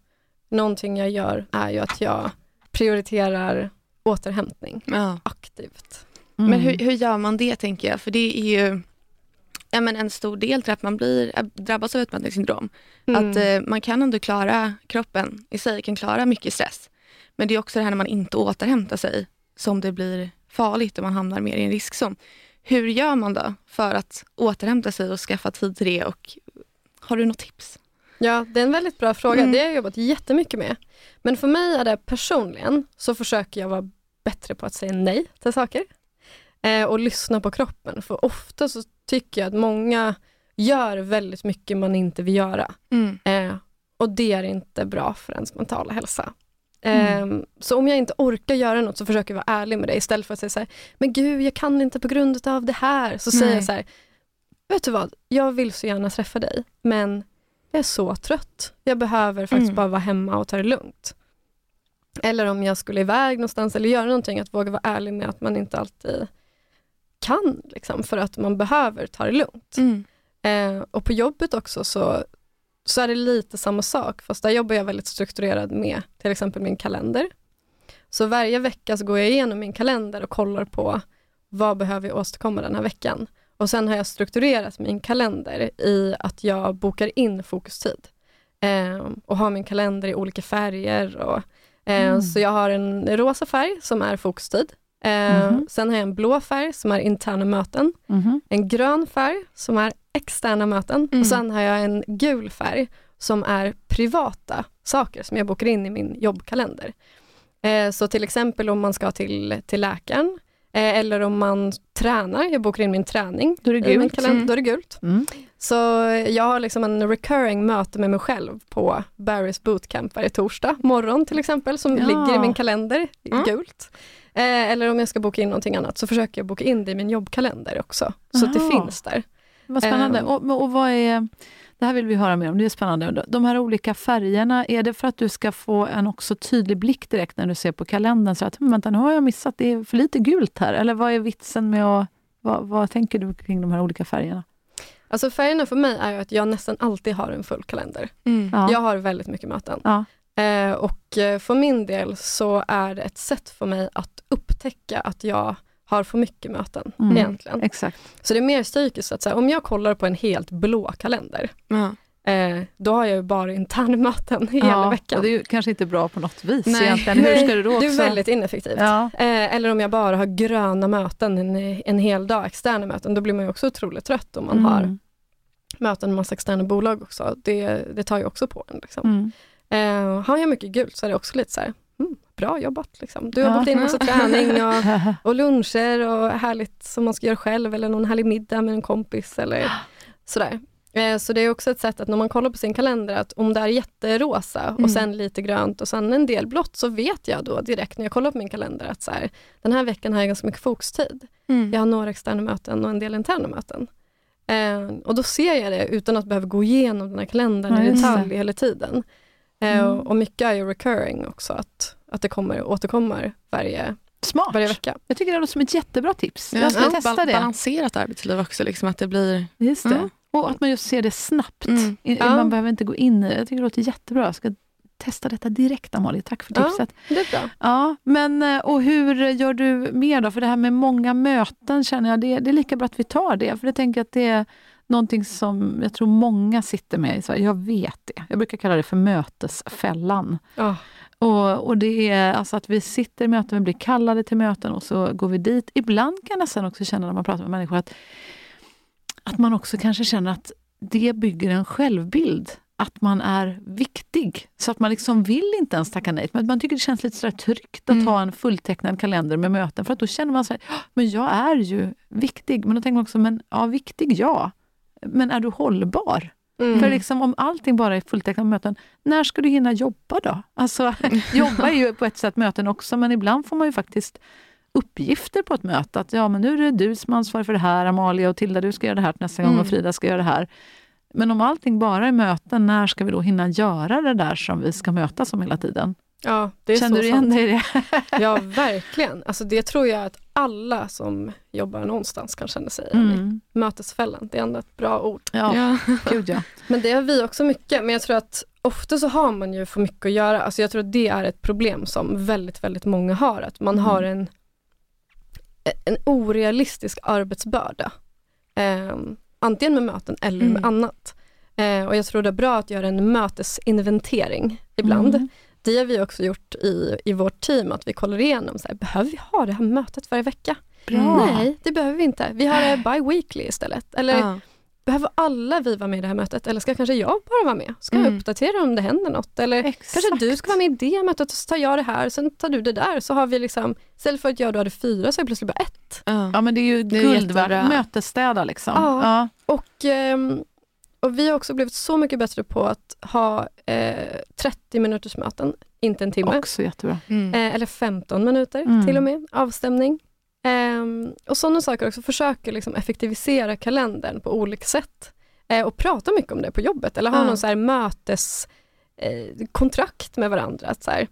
någonting jag gör är ju att jag prioriterar återhämtning Ja. aktivt. Mm. Men hur, hur gör man det tänker jag? För det är ju ja, men en stor del till att man blir, äh, drabbas av utmattningssyndrom. Mm. Att eh, man kan ändå klara, kroppen i sig kan klara mycket stress. Men det är också det här när man inte återhämtar sig som det blir farligt och man hamnar mer i en riskzon. Hur gör man då för att återhämta sig och skaffa tid till det? Och har du något tips? Ja, det är en väldigt bra fråga. Mm. Det har jag jobbat jättemycket med. Men för mig är det personligen så försöker jag vara bättre på att säga nej till saker. Eh, och lyssna på kroppen. För ofta så tycker jag att många gör väldigt mycket man inte vill göra. Eh, och det är inte bra för ens mentala hälsa. Eh, Så om jag inte orkar göra något så försöker jag vara ärlig med det istället för att säga så här, men gud jag kan inte på grund av det här. Så säger Nej. jag så här, vet du vad, jag vill så gärna träffa dig, men jag är så trött. Jag behöver faktiskt Mm. bara vara hemma och ta det lugnt. Eller om jag skulle iväg någonstans eller göra någonting, att våga vara ärlig med att man inte alltid kan, liksom, för att man behöver ta det lugnt. Mm. Eh, och på jobbet också så, så är det lite samma sak, fast där jobbar jag väldigt strukturerad med till exempel min kalender. Så varje vecka så går jag igenom min kalender och kollar på vad behöver jag åstadkomma den här veckan. Och sen har jag strukturerat min kalender i att jag bokar in fokustid. Eh, och har min kalender i olika färger. Och, eh, Mm. Så jag har en rosa färg som är fokustid. Eh, Mhm. Sen har jag en blå färg som är interna möten Mhm. en grön färg som är externa möten Mm. och sen har jag en gul färg som är privata saker som jag bokar in i min jobbkalender. Eh, så till exempel om man ska till, till läkaren Eh, eller om man tränar, jag bokar in min träning. Då är det i min gult. kalender, Mm. Då är det gult. Mm. Så jag har liksom en recurring möte med mig själv på Barry's bootcamp varje torsdag morgon till exempel, som Ja. ligger i min kalender, Mm. gult. Eh, eller om jag ska boka in någonting annat så försöker jag boka in det i min jobbkalender också, så att det finns där. Vad spännande. Ehm. Och, och vad är, det här vill vi höra mer om, det är spännande. De här olika färgerna, är det för att du ska få en också tydlig blick direkt när du ser på kalendern? Så att, "Hmm, vänta, nu har jag missat, det är för lite gult här. Eller vad är vitsen med att... Vad, vad tänker du kring de här olika färgerna? Alltså färgerna för mig är ju att jag nästan alltid har en full kalender. Mm. Ja. Jag har väldigt mycket möten. Ja. Eh, och eh, för min del så är det ett sätt för mig att upptäcka att jag har för mycket möten Mm. egentligen. Exakt. Så det är mer psykiskt att säga, om jag kollar på en helt blå kalender, Ja. eh, då har jag ju bara internmöten (laughs) hela ja, veckan. Och det är ju kanske inte bra på något vis Nej. egentligen. Hur ska du då (laughs) också... Det är väldigt ineffektivt. Ja. Eh, eller om jag bara har gröna möten en, en hel dag, externa möten, då blir man ju också otroligt trött om man har Mm. möten med massa externa bolag också. Det, det tar ju också på en. Liksom. Mm. Eh, har jag mycket gult så är det också lite så här, mm, bra jobbat. Liksom. Du har Ja. bokat in massa träning och, (laughs) och luncher och härligt som man ska göra själv eller någon härlig middag med en kompis eller sådär. Eh, Så det är också ett sätt att när man kollar på sin kalender att om det är jätterosa Mm. och sen lite grönt och sen en del blått så vet jag då direkt när jag kollar på min kalender att så här, den här veckan har jag ganska mycket fokustid. Mm. Jag har några externa möten och en del interna möten. Eh, och då ser jag det utan att behöva gå igenom den här kalendern Ja, i detalj det. hela tiden. Eh, Mm. och, mycket är ju recurring också, att, att det kommer, återkommer varje, Smart. varje vecka. Jag tycker det låter som ett jättebra tips. Ja, Jag ska ja, testa bal- det. Balanserat arbetsliv också, liksom, att det blir... Just det. Mm. Och att man just ser det snabbt. Mm. I- Ja. Man behöver inte gå in i det. Jag tycker det låter jättebra. Jag ska testa detta direkt, Amalie. Tack för Ja. tipset. Det är bra. Ja, men eh, och hur gör du mer då? För det här med många möten känner jag, det, det är lika bra att vi tar det. För jag tänker att det någonting som jag tror många sitter med i Sverige. Jag vet det. Jag brukar kalla det för mötesfällan. Ja. Och, och det är alltså att vi sitter i möten, vi blir kallade till möten och så går vi dit. Ibland kan jag nästan också känna när man pratar med människor att, att man också kanske känner att det bygger en självbild. Att man är viktig. Så att man liksom vill inte ens tacka nej. Men man tycker det känns lite sådär tryggt att Mm. ha en fulltecknad kalender med möten. För att då känner man sig men jag är ju viktig. Men då tänker man också, men ja, viktig ja. Men är du hållbar? Mm. För liksom, om allting bara är fulltecknat med möten, när ska du hinna jobba då? Alltså, (laughs) jobba är ju på ett sätt möten också, men ibland får man ju faktiskt uppgifter på ett möte. Att ja, men nu är det du som är ansvarig för det här, Amalia och Tilda, du ska göra det här nästa gång Mm. och Frida ska göra det här. Men om allting bara är möten, när ska vi då hinna göra det där som vi ska mötas om hela tiden? Ja, det är Känner du igen sant. dig i det? (laughs) Ja, verkligen. Alltså det tror jag att alla som jobbar någonstans kan känna sig igen i. Mm. Mötesfällan, det är ändå ett bra ord. Ja, Ja. (laughs) gud ja. (laughs) Men det har vi också mycket, men jag tror att ofta så har man ju för mycket att göra. Alltså jag tror att det är ett problem som väldigt, väldigt många har, att man Mm. har en, en orealistisk arbetsbörda. Eh, antingen med möten eller med Mm. annat. Eh, och jag tror det är bra att göra en mötesinventering ibland. Mm. Det har vi också gjort i, i vårt team, att vi kollar igenom, så här, behöver vi ha det här mötet varje vecka? Bra. Nej, det behöver vi inte. Vi har det bi-weekly istället. Eller Ja. behöver alla vi vara med i det här mötet? Eller ska kanske jag bara vara med? Ska jag Mm. uppdatera om det händer något? Eller kanske du ska vara med i det mötet och så tar jag det här, sen tar du det där. Så har vi liksom, istället för att jag då hade fyra så är det plötsligt bara ett. Ja. Ja, men det är ju Det är guld värt. Mötesstäda liksom. Ja. Ja. Och, ehm, och vi har också blivit så mycket bättre på att ha eh, 30 minuters möten, inte en timme. Också jättebra. Mm. Eh, eller 15 minuter Mm. till och med, avstämning. Ehm, och sådana saker också, försöker liksom effektivisera kalendern på olika sätt. Eh, och prata mycket om det på jobbet, eller ha Ja. någon så här mötes eh, kontrakt med varandra. Att så här,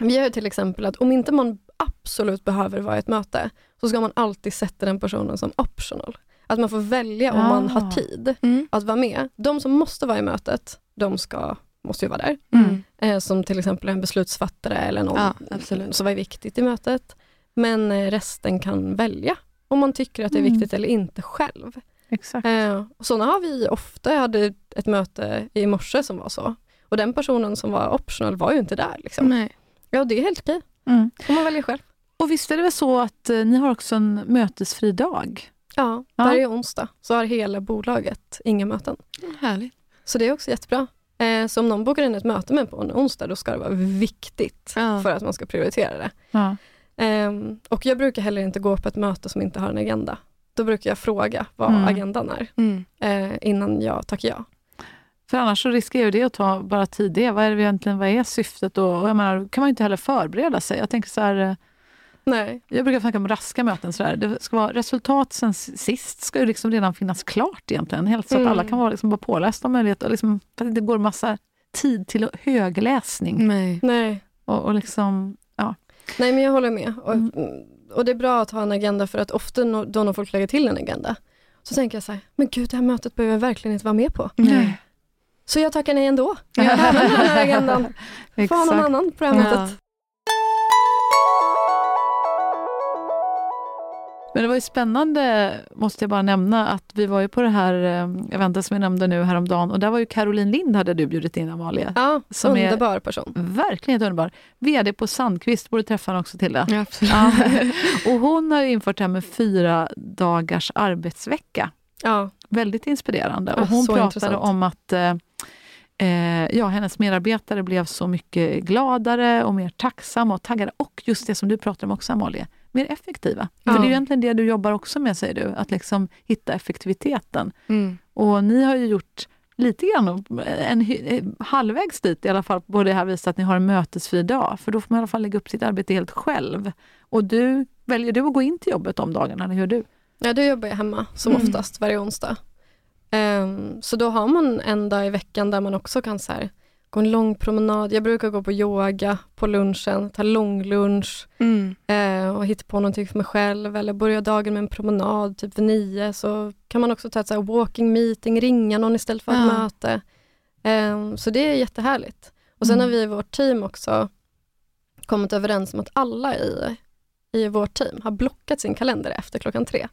vi har ju till exempel att om inte man absolut behöver vara i ett möte, så ska man alltid sätta den personen som optional. Att man får välja om man Ah. har tid Mm. att vara med. De som måste vara i mötet, de ska, måste ju vara där. Mm. Eh, som till exempel en beslutsfattare eller någon Ja, som var viktigt i mötet. Men eh, resten kan välja om man tycker att det är Mm. viktigt eller inte själv. Exakt. Eh, och sådana har vi ofta. Jag hade ett möte i morse som var så. Och den personen som var optional var ju inte där. Liksom. Nej. Ja, det är helt okej. Mm. Får man välja själv. Och visst är det väl så att eh, ni har också en mötesfri dag? Ja, Ja. varje onsdag så har hela bolaget inga möten. Härligt. Så det är också jättebra. Eh, så om någon bokar in ett möte med på en onsdag, då ska det vara viktigt Ja. för att man ska prioritera det. Ja. Ehm, och jag brukar heller inte gå på ett möte som inte har en agenda. Då brukar jag fråga vad Mm. agendan är Mm. eh, innan jag tackar ja. För annars så riskerar det att ta bara tid. Det. Vad är det egentligen, vad är syftet då? Och jag menar, då kan man ju inte heller förbereda sig. Jag tänker så här, eh, Nej, jag brukar snacka om raska möten. Så där. Det ska vara, resultat sen sist ska ju liksom redan finnas klart egentligen. Helt så att Mm. alla kan vara liksom bara pålästa om möjlighet. Och liksom, för att det går massa tid till högläsning. Nej. nej. Och, och liksom, Nej men jag håller med. Och, Mm. och det är bra att ha en agenda för att ofta nå- då när folk lägger till en agenda så tänker jag så här, men gud det här mötet behöver jag verkligen inte vara med på. Nej. Så jag tackar nej ändå. Jag använder den här (laughs) agendan. Får ha någon annan på det här Ja. mötet. Men det var ju spännande, måste jag bara nämna, att vi var ju på det här eh, eventet som jag nämnde nu häromdagen och där var ju Caroline Lind hade du bjudit in Amalia. Ja, Som är- underbar person. Verkligen underbar. VD på Sandqvist, borde träffa henne också till det. Ja, absolut. Ja. (laughs) Och hon har ju infört det här med fyra dagars arbetsvecka. Ja, Väldigt inspirerande. Och hon pratade intressant. om att eh, eh, ja, hennes medarbetare blev så mycket gladare och mer tacksamma och taggade. Och just det som du pratar om också Amalia, mer effektiva. Ja. För det är egentligen det du jobbar också med, säger du, att liksom hitta effektiviteten. Mm. Och ni har ju gjort lite grann, en, hy- eh, halvvägs dit i alla fall, på det här viset att ni har en mötesfri dag. För då får man i alla fall lägga upp sitt arbete helt själv. Och du, väljer du att gå in till jobbet de dagarna, eller hur du? ja då jobbar jag hemma som Mm. oftast varje onsdag. Ehm, så då har man en dag i veckan där man också kan så här, gå en lång promenad. Jag brukar gå på yoga på lunchen, ta långlunch Mm. eh, och hitta på någonting för mig själv eller börja dagen med en promenad typ vid nio så kan man också ta ett så walking meeting, ringa någon istället för ett Ja. möte. Ehm, så det är jättehärligt. Och sen Mm. har vi i vårt team också kommit överens om att alla i, i vårt team har blockat sin kalender efter klockan tre.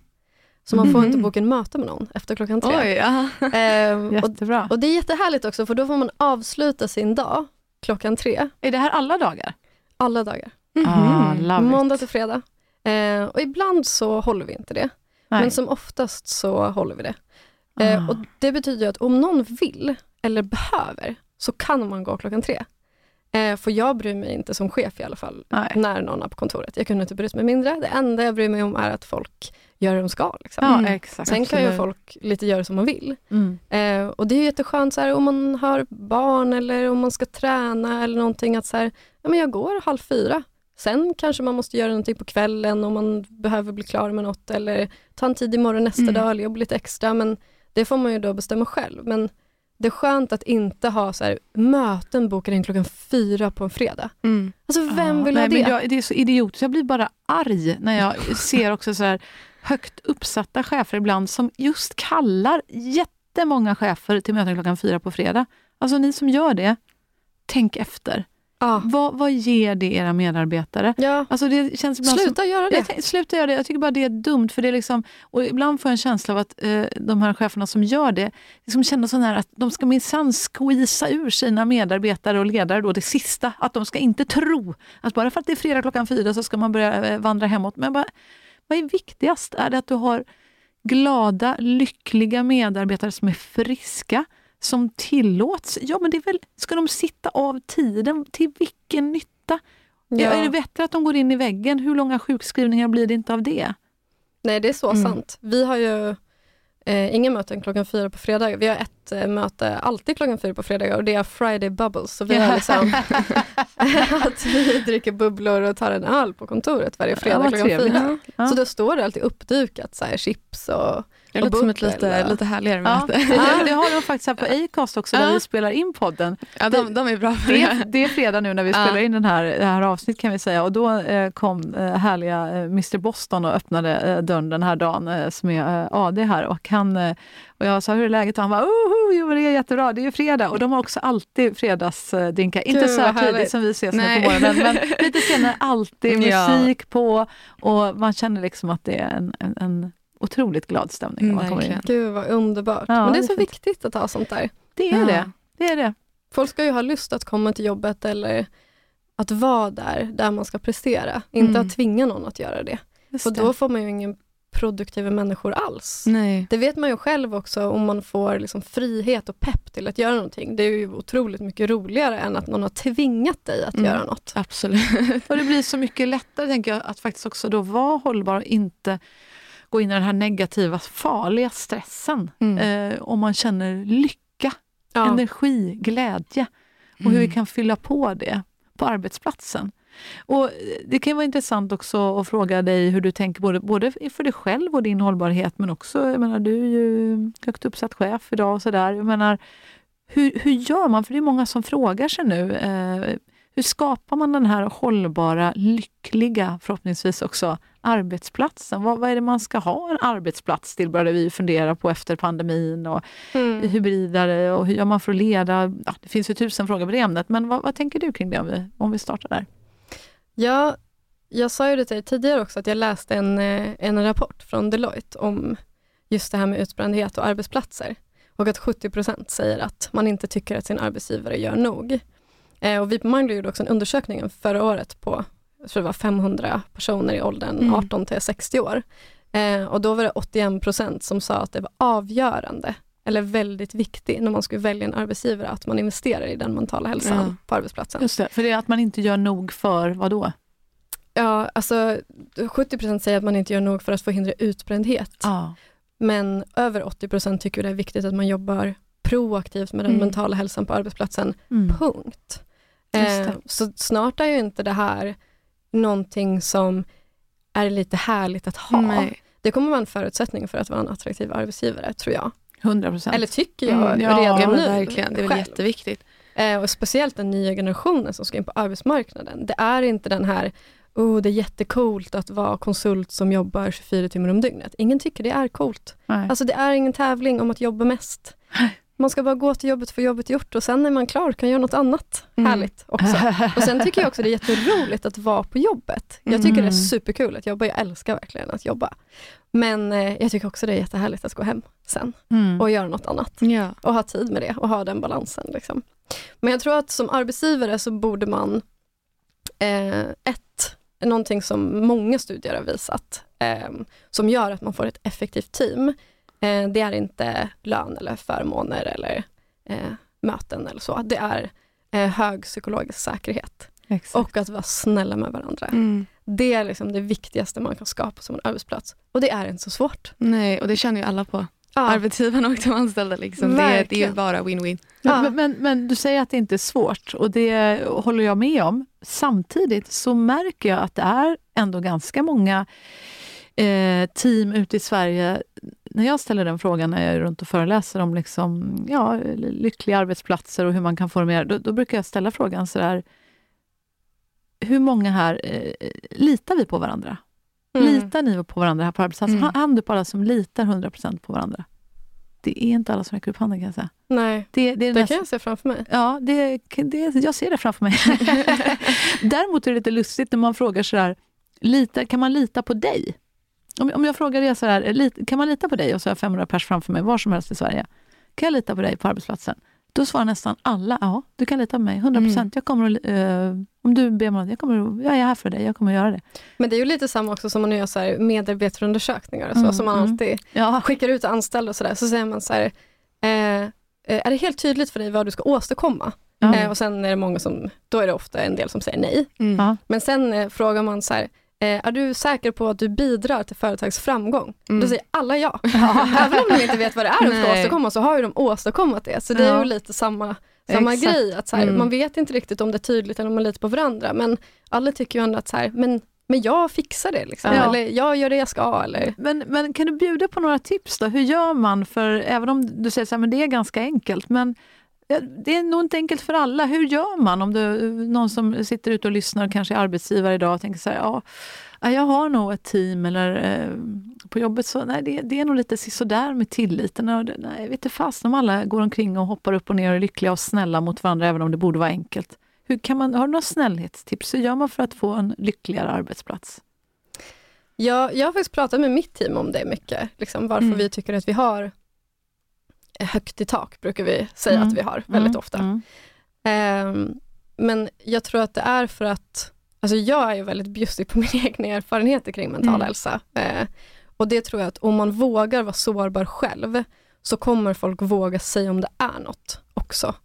Så man får Mhm. inte boka en möte med någon efter klockan tre. Oj, ja. Ehm, och, Jättebra. och det är jättehärligt också för då får man avsluta sin dag klockan tre, är det här alla dagar? alla dagar. Ah, love it. Måndag till fredag. Eh, och ibland så håller vi inte det. Nej. Men som oftast så håller vi det. Ah. Eh, och det betyder ju att om någon vill eller behöver så kan man gå klockan tre. Eh, för jag bryr mig inte som chef i alla fall Nej. när någon är på kontoret. Jag kunde inte bry mig mindre. Det enda jag bryr mig om är att folk gör det de ska. Liksom. Ja, Mm. exakt. Sen kan ju Absolut. folk lite göra som man vill. Mm. Eh, och det är ju jätteskönt så här, om man har barn eller om man ska träna eller någonting att så här, ja, men jag går halv fyra. Sen kanske man måste göra någonting på kvällen om man behöver bli klar med något eller ta en tid imorgon nästa Mm. dag eller jobba lite extra. Men det får man ju då bestämma själv. Men det är skönt att inte ha så här, möten bokade in klockan fyra på en fredag. Mm. Alltså vem Ja, vill nej, ha det? Jag, det är så idiotiskt. Jag blir bara arg när jag (laughs) ser också så här högt uppsatta chefer ibland som just kallar jättemånga chefer till möten klockan fyra på fredag. Alltså ni som gör det, tänk efter. ja. Vad, vad ger det era medarbetare? ja, Alltså det känns ibland som, sluta göra det. jag sluta göra det. Jag tycker bara det är dumt. För det är liksom, och ibland får jag en känsla av att eh, de här cheferna som gör det liksom känner sån här att de ska minsann squeeza ur sina medarbetare och ledare då det sista. Att de ska inte tro att bara för att det är fredag klockan fyra så ska man börja eh, vandra hemåt. Men bara, vad är viktigast? Är det att du har glada, lyckliga medarbetare som är friska, som tillåts? Ja, men det är väl, ska de sitta av tiden? Till vilken nytta? Ja. Är det bättre att de går in i väggen? Hur långa sjukskrivningar blir det inte av det? Nej, det är så Mm. sant. Vi har ju eh, inga möten klockan fyra på fredagar. Vi har ett eh, möte alltid klockan fyra på fredagar och det är Friday Bubbles. Så vi har liksom (laughs) att vi dricker bubblor och tar en öl på kontoret varje fredag vad klockan fyra. Ja. Så då står det alltid uppdukat så här, chips och Det låter som ett lite, ja. lite härligare Ja, möte. det, det har de (laughs) faktiskt här på Acast också, där Ja. vi spelar in podden. Ja, de, de är bra för Det det. är, det är fredag nu när vi Ja. spelar in den här, det här avsnittet kan vi säga. Och då eh, kom eh, härliga eh, Mr Boston och öppnade eh, dörren den här dagen eh, som är eh, AD här. Och, han, och jag sa hur är läget? Och han var oh, jo, det är jättebra, det är ju fredag. Och de har också alltid fredagsdrinkar. Inte Gud, så här härligt. tidigt som vi ses nu på morgonen, men lite senare (laughs) alltid Ja. musik på. Och man känner liksom att det är en, en, en otroligt glad stämning när Mm, man kommer in. gud vad underbart. Ja, Men det är det är så fint. viktigt att ha sånt där. Det är Ja. det. Det är det. Folk ska ju ha lust att komma till jobbet eller att vara där, där man ska prestera. Inte Mm. att tvinga någon att göra det. Just För det. då får man ju ingen produktiva människor alls. Nej. Det vet man ju själv också om man får liksom frihet och pepp till att göra någonting. Det är ju otroligt mycket roligare än att någon har tvingat dig att Mm. göra något. Absolut. Och det blir så mycket lättare tänker jag att faktiskt också då vara hållbar och inte gå in i den här negativa, farliga stressen. Mm. Eh, om man känner lycka, Ja. energi, glädje och hur vi kan fylla på det på arbetsplatsen. Och eh, Det kan vara intressant också att fråga dig hur du tänker både, både för dig själv och din hållbarhet men också, jag menar du är ju högt uppsatt chef idag och sådär. Hur, hur gör man? För det är många som frågar sig nu. Eh, hur skapar man den här hållbara, lyckliga, förhoppningsvis också, arbetsplatsen? Vad, vad är det man ska ha en arbetsplats till, började vi fundera på efter pandemin. Och Mm. hybridare och hur gör man för att leda? Ja, det finns ju tusen frågor på det ämnet, men vad, vad tänker du kring det om vi, om vi startar där? Ja, jag sa ju det till dig tidigare också att jag läste en, eh, en rapport från Deloitte om just det här med utbrändhet och arbetsplatser. Och att 70% säger att man inte tycker att sin arbetsgivare gör nog. Eh, och vi på Mindler gjorde också en undersökning förra året på jag tror det var 500 personer i åldern Mm. 18 till 60 år. Eh, och då var det 81% som sa att det var avgörande eller väldigt viktigt när man skulle välja en arbetsgivare att man investerar i den mentala hälsan Ja. på arbetsplatsen. Just det, för det är att man inte gör nog för vad då? Ja, alltså 70% säger att man inte gör nog för att förhindra utbrändhet. Ja. Men över 80% tycker det är viktigt att man jobbar proaktivt med den Mm. mentala hälsan på arbetsplatsen. Mm. Punkt. Eh, så snart är ju inte det här någonting som är lite härligt att ha. Nej. Det kommer vara en förutsättning för att vara en attraktiv arbetsgivare, tror jag. 100 procent. Eller tycker jag Mm, ja, redan Ja, nu. verkligen. Det är väl själv. jätteviktigt. Eh, och speciellt den nya generationen som ska in på arbetsmarknaden. Det är inte den här, oh, det är jättekult att vara konsult som jobbar 24 timmar om dygnet. Ingen tycker det är coolt. Nej. Alltså det är ingen tävling om att jobba mest. (laughs) Man ska bara gå till jobbet för jobbet gjort och sen när man är klar kan göra något annat Mm. härligt också. (laughs) Och sen tycker jag också det är jätteroligt att vara på jobbet. Jag tycker det är Mm. superkul att jobba, jag älskar verkligen att jobba. Men eh, jag tycker också det är jättehärligt att gå hem sen Mm. och göra något annat Ja. och ha tid med det och ha den balansen. Liksom. Men jag tror att som arbetsgivare så borde man, eh, ett, någonting som många studier har visat, eh, som gör att man får ett effektivt team, det är inte lön eller förmåner eller eh, möten eller så. Det är eh, hög psykologisk säkerhet Exakt. och att vara snälla med varandra. Mm. Det är liksom det viktigaste man kan skapa som en arbetsplats. Och det är inte så svårt. Nej, och det känner ju alla på. Ja. Arbetsgivarna och de anställda. Liksom. Det, är- det är bara win-win. Ja. Men, men, men du säger att det inte är svårt och det håller jag med om. Samtidigt så märker jag att det är ändå ganska många eh, team ute i Sverige. När jag ställer den frågan när jag är runt och föreläser om liksom, ja, lyckliga arbetsplatser och hur man kan formera, då, då brukar jag ställa frågan så där. Hur många här eh, litar vi på varandra? Mm. Litar ni på varandra här på arbetsplatsen? Mm. Hand på alla som litar 100% på varandra. Det är inte alla som räcker upp handen kan jag säga. Nej, Det, det det nästan- kan jag se framför mig. Ja, det, det, jag ser det framför mig. (laughs) Däremot är det lite lustigt när man frågar sådär, lita, kan man lita på dig? Om, om jag frågar det sådär, lit, kan man lita på dig? Och så har jag 500 pers framför mig, var som helst i Sverige. Kan jag lita på dig på arbetsplatsen? Då svarar nästan alla, ja, du kan lita på mig, 100 procent. Mm. Jag kommer att, eh, om du ber mig det, jag, kommer, jag är här för dig, jag kommer att göra det. Men det är ju lite samma också som man gör så här medarbetarundersökningar och så, Mm, som man mm. alltid Ja, skickar ut anställda och sådär, så säger man så här, eh, eh, är det helt tydligt för dig vad du ska åstadkomma? Eh, och sen är det många som, då är det ofta en del som säger nej. Men sen eh, frågar man så här, eh, är du säker på att du bidrar till företags framgång? Mm. Då säger alla ja. (laughs) (laughs) Även om de inte vet vad det är de ska åstadkomma så har ju de åstadkommit det. Så det är Ja. ju lite samma, samma Exakt. grej. Att så här, Mm. Man vet inte riktigt om det är tydligt eller om man litar på varandra. Men alla tycker ju ändå att så här, men, men jag fixar det. Liksom. Ja. Eller jag gör det jag ska. Eller, Men, men kan du bjuda på några tips då? Hur gör man? För även om du säger att det är ganska enkelt, men ja, det är nog inte enkelt för alla. Hur gör man om du, någon som sitter ute och lyssnar och kanske är arbetsgivare idag och tänker så här, ja, ja, jag har nog ett team eller eh, på jobbet så, nej det, det är nog lite sådär med tilliten. Och det, nej, jag vet inte fast om alla går omkring och hoppar upp och ner och är lyckliga och snälla mot varandra även om det borde vara enkelt. Hur kan man, har du några snällhetstips? Hur gör man för att få en lyckligare arbetsplats? jag, jag har faktiskt pratat med mitt team om det mycket. Liksom, varför Mm. vi tycker att vi har högt i tak, brukar vi säga Mm. att vi har väldigt Mm, ofta. mm. Ehm, men jag tror att det är för att, alltså jag är ju väldigt bjussig på (laughs) mina egna erfarenheter kring mental Mm. hälsa. Eh, Och det tror jag att om man vågar vara sårbar själv, så kommer folk våga säga om det är något också.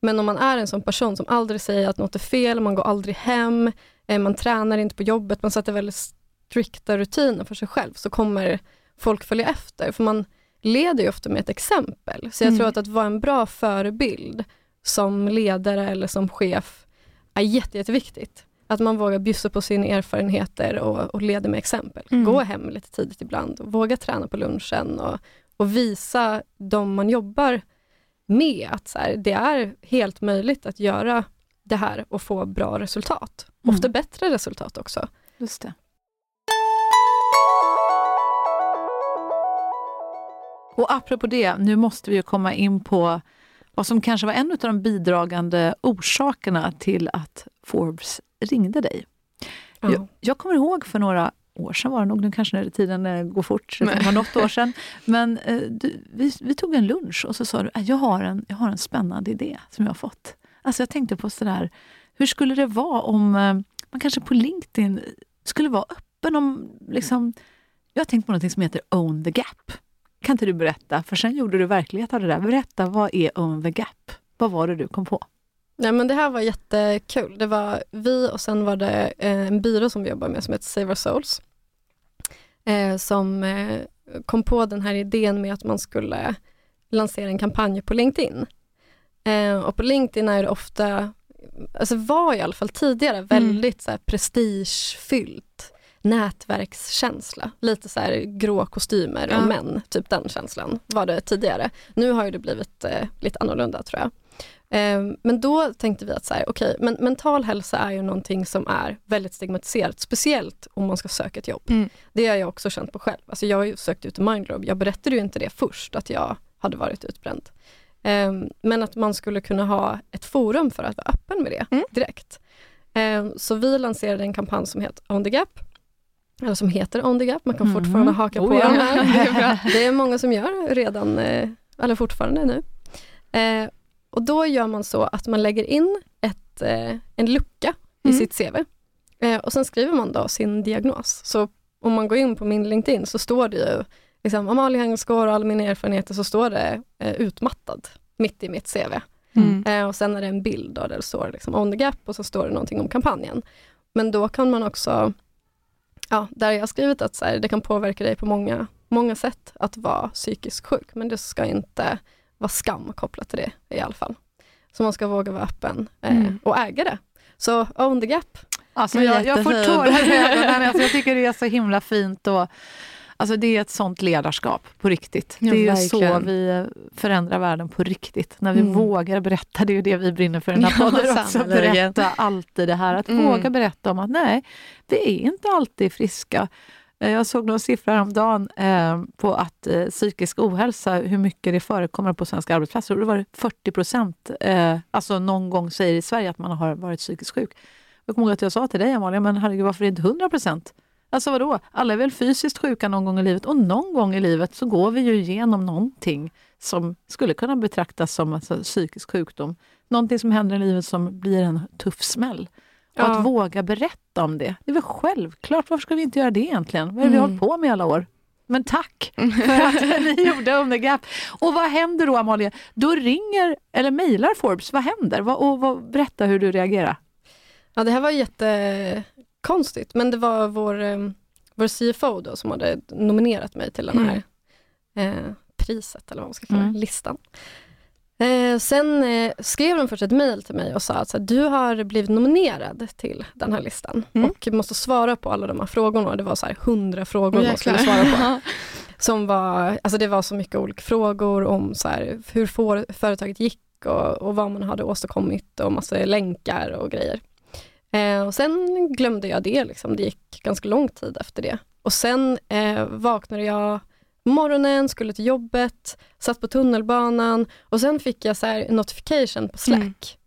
Men om man är en sån person som aldrig säger att något är fel, man går aldrig hem, eh, man tränar inte på jobbet, man sätter väldigt strikta rutiner för sig själv, så kommer folk följa efter. För man leder ju ofta med ett exempel. Så jag Mm. tror att att vara en bra förebild som ledare eller som chef är jätte, jätteviktigt. Att man vågar bjussa på sina erfarenheter och, och leda med exempel. Mm. Gå hem lite tidigt ibland och våga träna på lunchen och, och visa de man jobbar med att så här, det är helt möjligt att göra det här och få bra resultat. Mm. Ofta bättre resultat också. Just det. Och apropå det, nu måste vi ju komma in på vad som kanske var en av de bidragande orsakerna till att Forbes ringde dig. Ja. Jag, jag kommer ihåg för några år sedan var det nog, nu kanske när tiden eh, går fort, det var något år sedan. Men eh, du, vi, vi tog en lunch och så sa du, "Ah, jag har, en, jag har en spännande idé som jag har fått. Alltså jag tänkte på sådär, hur skulle det vara om eh, man kanske på LinkedIn skulle vara öppen om, liksom, jag har tänkt på något som heter Own the Gap. Kan inte du berätta? För sen gjorde du verklighet av det där. Berätta, vad är Own the Gap? Vad var det du kom på? Nej, men det här var jättekul. Det var vi och sen var det eh, en byrå som vi jobbar med som heter Save Our Souls. Eh, som eh, kom på den här idén med att man skulle lansera en kampanj på LinkedIn. Och på LinkedIn är det ofta, alltså var i alla fall tidigare, väldigt så här, prestigefyllt nätverkskänsla. Lite så här grå kostymer Ja. och män, typ den känslan var det tidigare. Nu har ju det blivit eh, lite annorlunda tror jag. Eh, men då tänkte vi att så här, okej, men mental hälsa är ju någonting som är väldigt stigmatiserat, speciellt om man ska söka ett jobb. Mm. Det har jag också känt på själv. Alltså jag har ju sökt ut till Mindglobe, jag berättade ju inte det först, att jag hade varit utbränd. Eh, men att man skulle kunna ha ett forum för att vara öppen med det Mm. direkt. Eh, så vi lanserade en kampanj som heter On the Gap, eller som heter On the Gap, man kan Mm. fortfarande haka Oh på ja. här. (laughs) Det är bra. (laughs) Det är många som gör redan, eh, eller fortfarande nu. Eh, och då gör man så att man lägger in ett, eh, en lucka i Mm. sitt CV. Eh, och sen skriver man då sin diagnos. Så om man går in på min LinkedIn så står det ju liksom, Amalia Hengsgård och alla mina erfarenheter så står det utmattad mitt i mitt CV. Mm. Och sen är det en bild då, där det står liksom on the gap och så står det någonting om kampanjen. Men då kan man också, ja, där jag har skrivit att så här, det kan påverka dig på många, många sätt att vara psykiskt sjuk, men det ska inte vara skam kopplat till det i alla fall. Så man ska våga vara öppen eh, Mm. och äga det. Så on the gap. Alltså, jag, jag får tårar i ögonen. (laughs) Alltså, jag tycker det är så himla fint. Och, alltså, det är ett sånt ledarskap på riktigt. Ja, det är ju så verkligen. vi förändrar världen på riktigt. När vi Mm. vågar berätta, det är ju det vi brinner för i den här (laughs) Ja, podden också. Berätta alltid det här. Att Mm. våga berätta om att nej, vi är inte alltid friska. Eh, Jag såg några siffror häromdagen eh, på att eh, psykisk ohälsa, hur mycket det förekommer på svenska arbetsplatser. Och då var det 40 procent, eh, alltså någon gång säger i Sverige att man har varit psykiskt sjuk. Jag kommer ihåg att jag sa till dig Amalia, men herregud varför är det inte 100 procent? Alltså vadå? Alla är väl fysiskt sjuka någon gång i livet och någon gång i livet så går vi ju igenom någonting som skulle kunna betraktas som alltså, psykisk sjukdom. Någonting som händer i livet som blir en tuff smäll. Och Ja. att våga berätta om det, det är väl självklart. Varför ska vi inte göra det egentligen? Vad är det vi har Mm. hållit på med alla år? Men tack (laughs) för att ni gjorde On the Gap. Och vad händer då Amalia? Då ringer eller mejlar Forbes. Vad händer? Vad, och vad, berätta hur du reagerar. Ja, det här var jättekonstigt, men det var vår, eh, vår CFO då som hade nominerat mig till den här eh, priset, eller vad man ska kalla det, Mm. listan. Eh, sen eh, skrev de först ett mejl till mig och sa att så här, du har blivit nominerad till den här listan Mm. och måste svara på alla de här frågorna. Det var så här hundra frågor Åh, man skulle svara på. (laughs) Som var, alltså det var så mycket olika frågor om så här, hur får, företaget gick och, och vad man hade åstadkommit och massa länkar och grejer. Eh, och sen glömde jag det, liksom. det gick ganska lång tid efter det. Och sen eh, vaknade jag morgonen, skulle till jobbet, satt på tunnelbanan och sen fick jag så här notification på Slack.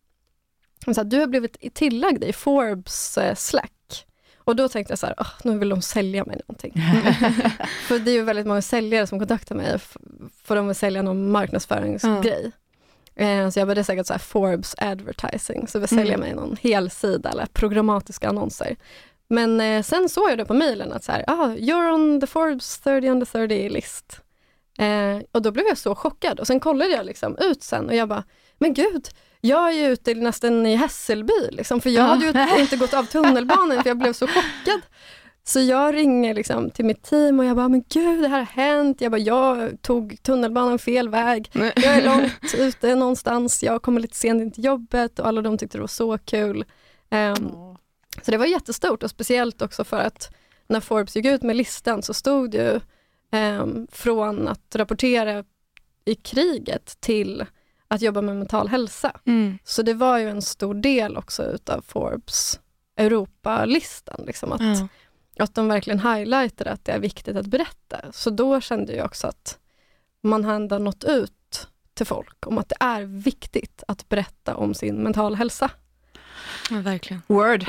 Mm. Så här, du har blivit tillagd i Forbes eh, Slack. Och då tänkte jag så här, "Åh, nu vill de sälja mig någonting. (laughs) För det är ju väldigt många säljare som kontaktar mig för de vill sälja någon marknadsföringsgrej. Eh, så jag började säkert så här Forbes advertising, så vill sälja Mm. mig någon helsida eller programmatiska annonser. Men eh, sen såg jag det på mejlen att så här, ah, you're on the Forbes 30 under 30 list. Eh, och då blev jag så chockad och sen kollade jag liksom ut sen och jag bara, men gud, jag är ju ute nästan i Hässelby, liksom, för jag hade ju inte (laughs) gått av tunnelbanan för jag blev så chockad. Så jag ringer liksom till mitt team och jag bara, men gud det här har hänt. Jag bara, jag tog tunnelbanan fel väg. Jag är långt (laughs) ute någonstans, jag kommer lite sent in till jobbet och alla de tyckte det var så kul. Um, så det var jättestort och speciellt också för att när Forbes gick ut med listan så stod ju um, från att rapportera i kriget till att jobba med mental hälsa. Mm. Så det var ju en stor del också utav Forbes Europalistan. Liksom, att, Ja. att de verkligen highlightade att det är viktigt att berätta. Så då kände jag också att man har ändå nått ut till folk om att det är viktigt att berätta om sin mental hälsa. Ja, verkligen. Word. (laughs)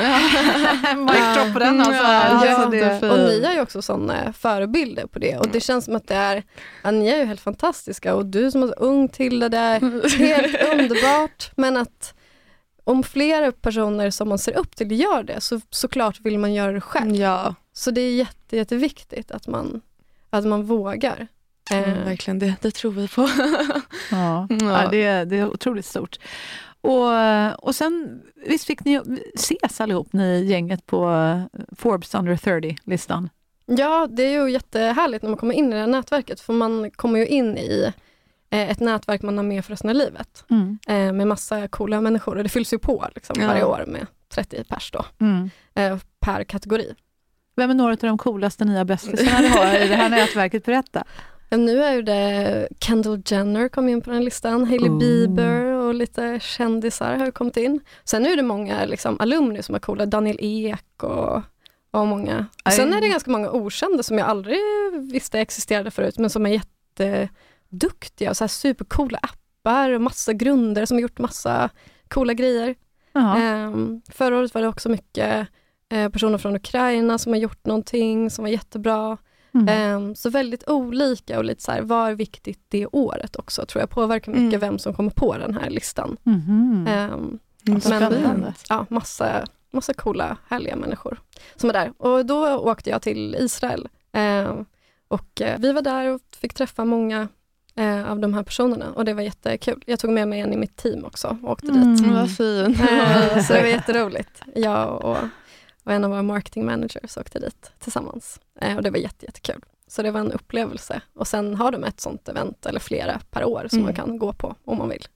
Mic drop på den alltså. Ja, alltså det, jättefint. Och ni är ju också sådana förebilder på det och det känns som att det är, ja, ni är ju helt fantastiska och du som är så ung till det, det (laughs) är helt underbart men att om flera personer som man ser upp till gör det så såklart vill man göra det själv. Ja, Så det är jätte, jätteviktigt att man, att man vågar. mm, Eh, verkligen. Det, det tror vi på. ja. (laughs) Ja. Det, är- det är otroligt stort. Och, och sen, visst fick ni ses allihop, ni gänget på Forbes Under 30-listan? Ja, det är ju jättehärligt när man kommer in i det här nätverket för man kommer ju in i ett nätverk man har med för resten av livet Mm. eh, med massa coola människor och det fylls ju på liksom, Ja. varje år med 30 pers då, Mm. eh, per kategori. Vem är några av de coolaste nya bästisarna ni har i det här nätverket? Berätta. (laughs) Nu är det Kendall Jenner kom in på den listan, Hailey Oh. Bieber och lite kändisar har kommit in. Sen är det många liksom, alumni som är coola, Daniel Ek och, och många. Aj. Sen är det ganska många okända som jag aldrig visste existerade förut, men som är jätteduktiga och så här supercoola appar och massa grunder som har gjort massa coola grejer. Ehm, förra året var det också mycket eh, personer från Ukraina som har gjort någonting som var jättebra. Mm. Ehm, så väldigt olika och lite så här, vad är viktigt det året också, tror jag påverkar mycket Mm. vem som kommer på den här listan. Mm, men spännande. ja, massa, massa coola, härliga människor som är där. Och då åkte jag till Israel Ehm, och eh, vi var där och fick träffa många eh, av de här personerna och det var jättekul. Jag tog med mig en i mitt team också och åkte dit. Mm. Vad fint. Eh, Så det var (laughs) jätteroligt. Jag och, och en av våra marketing managers åkte dit tillsammans. Eh, Och det var jätte, jättekul. Så det var en upplevelse. Och sen har de ett sånt event, eller flera per år, som Mm. man kan gå på om man vill.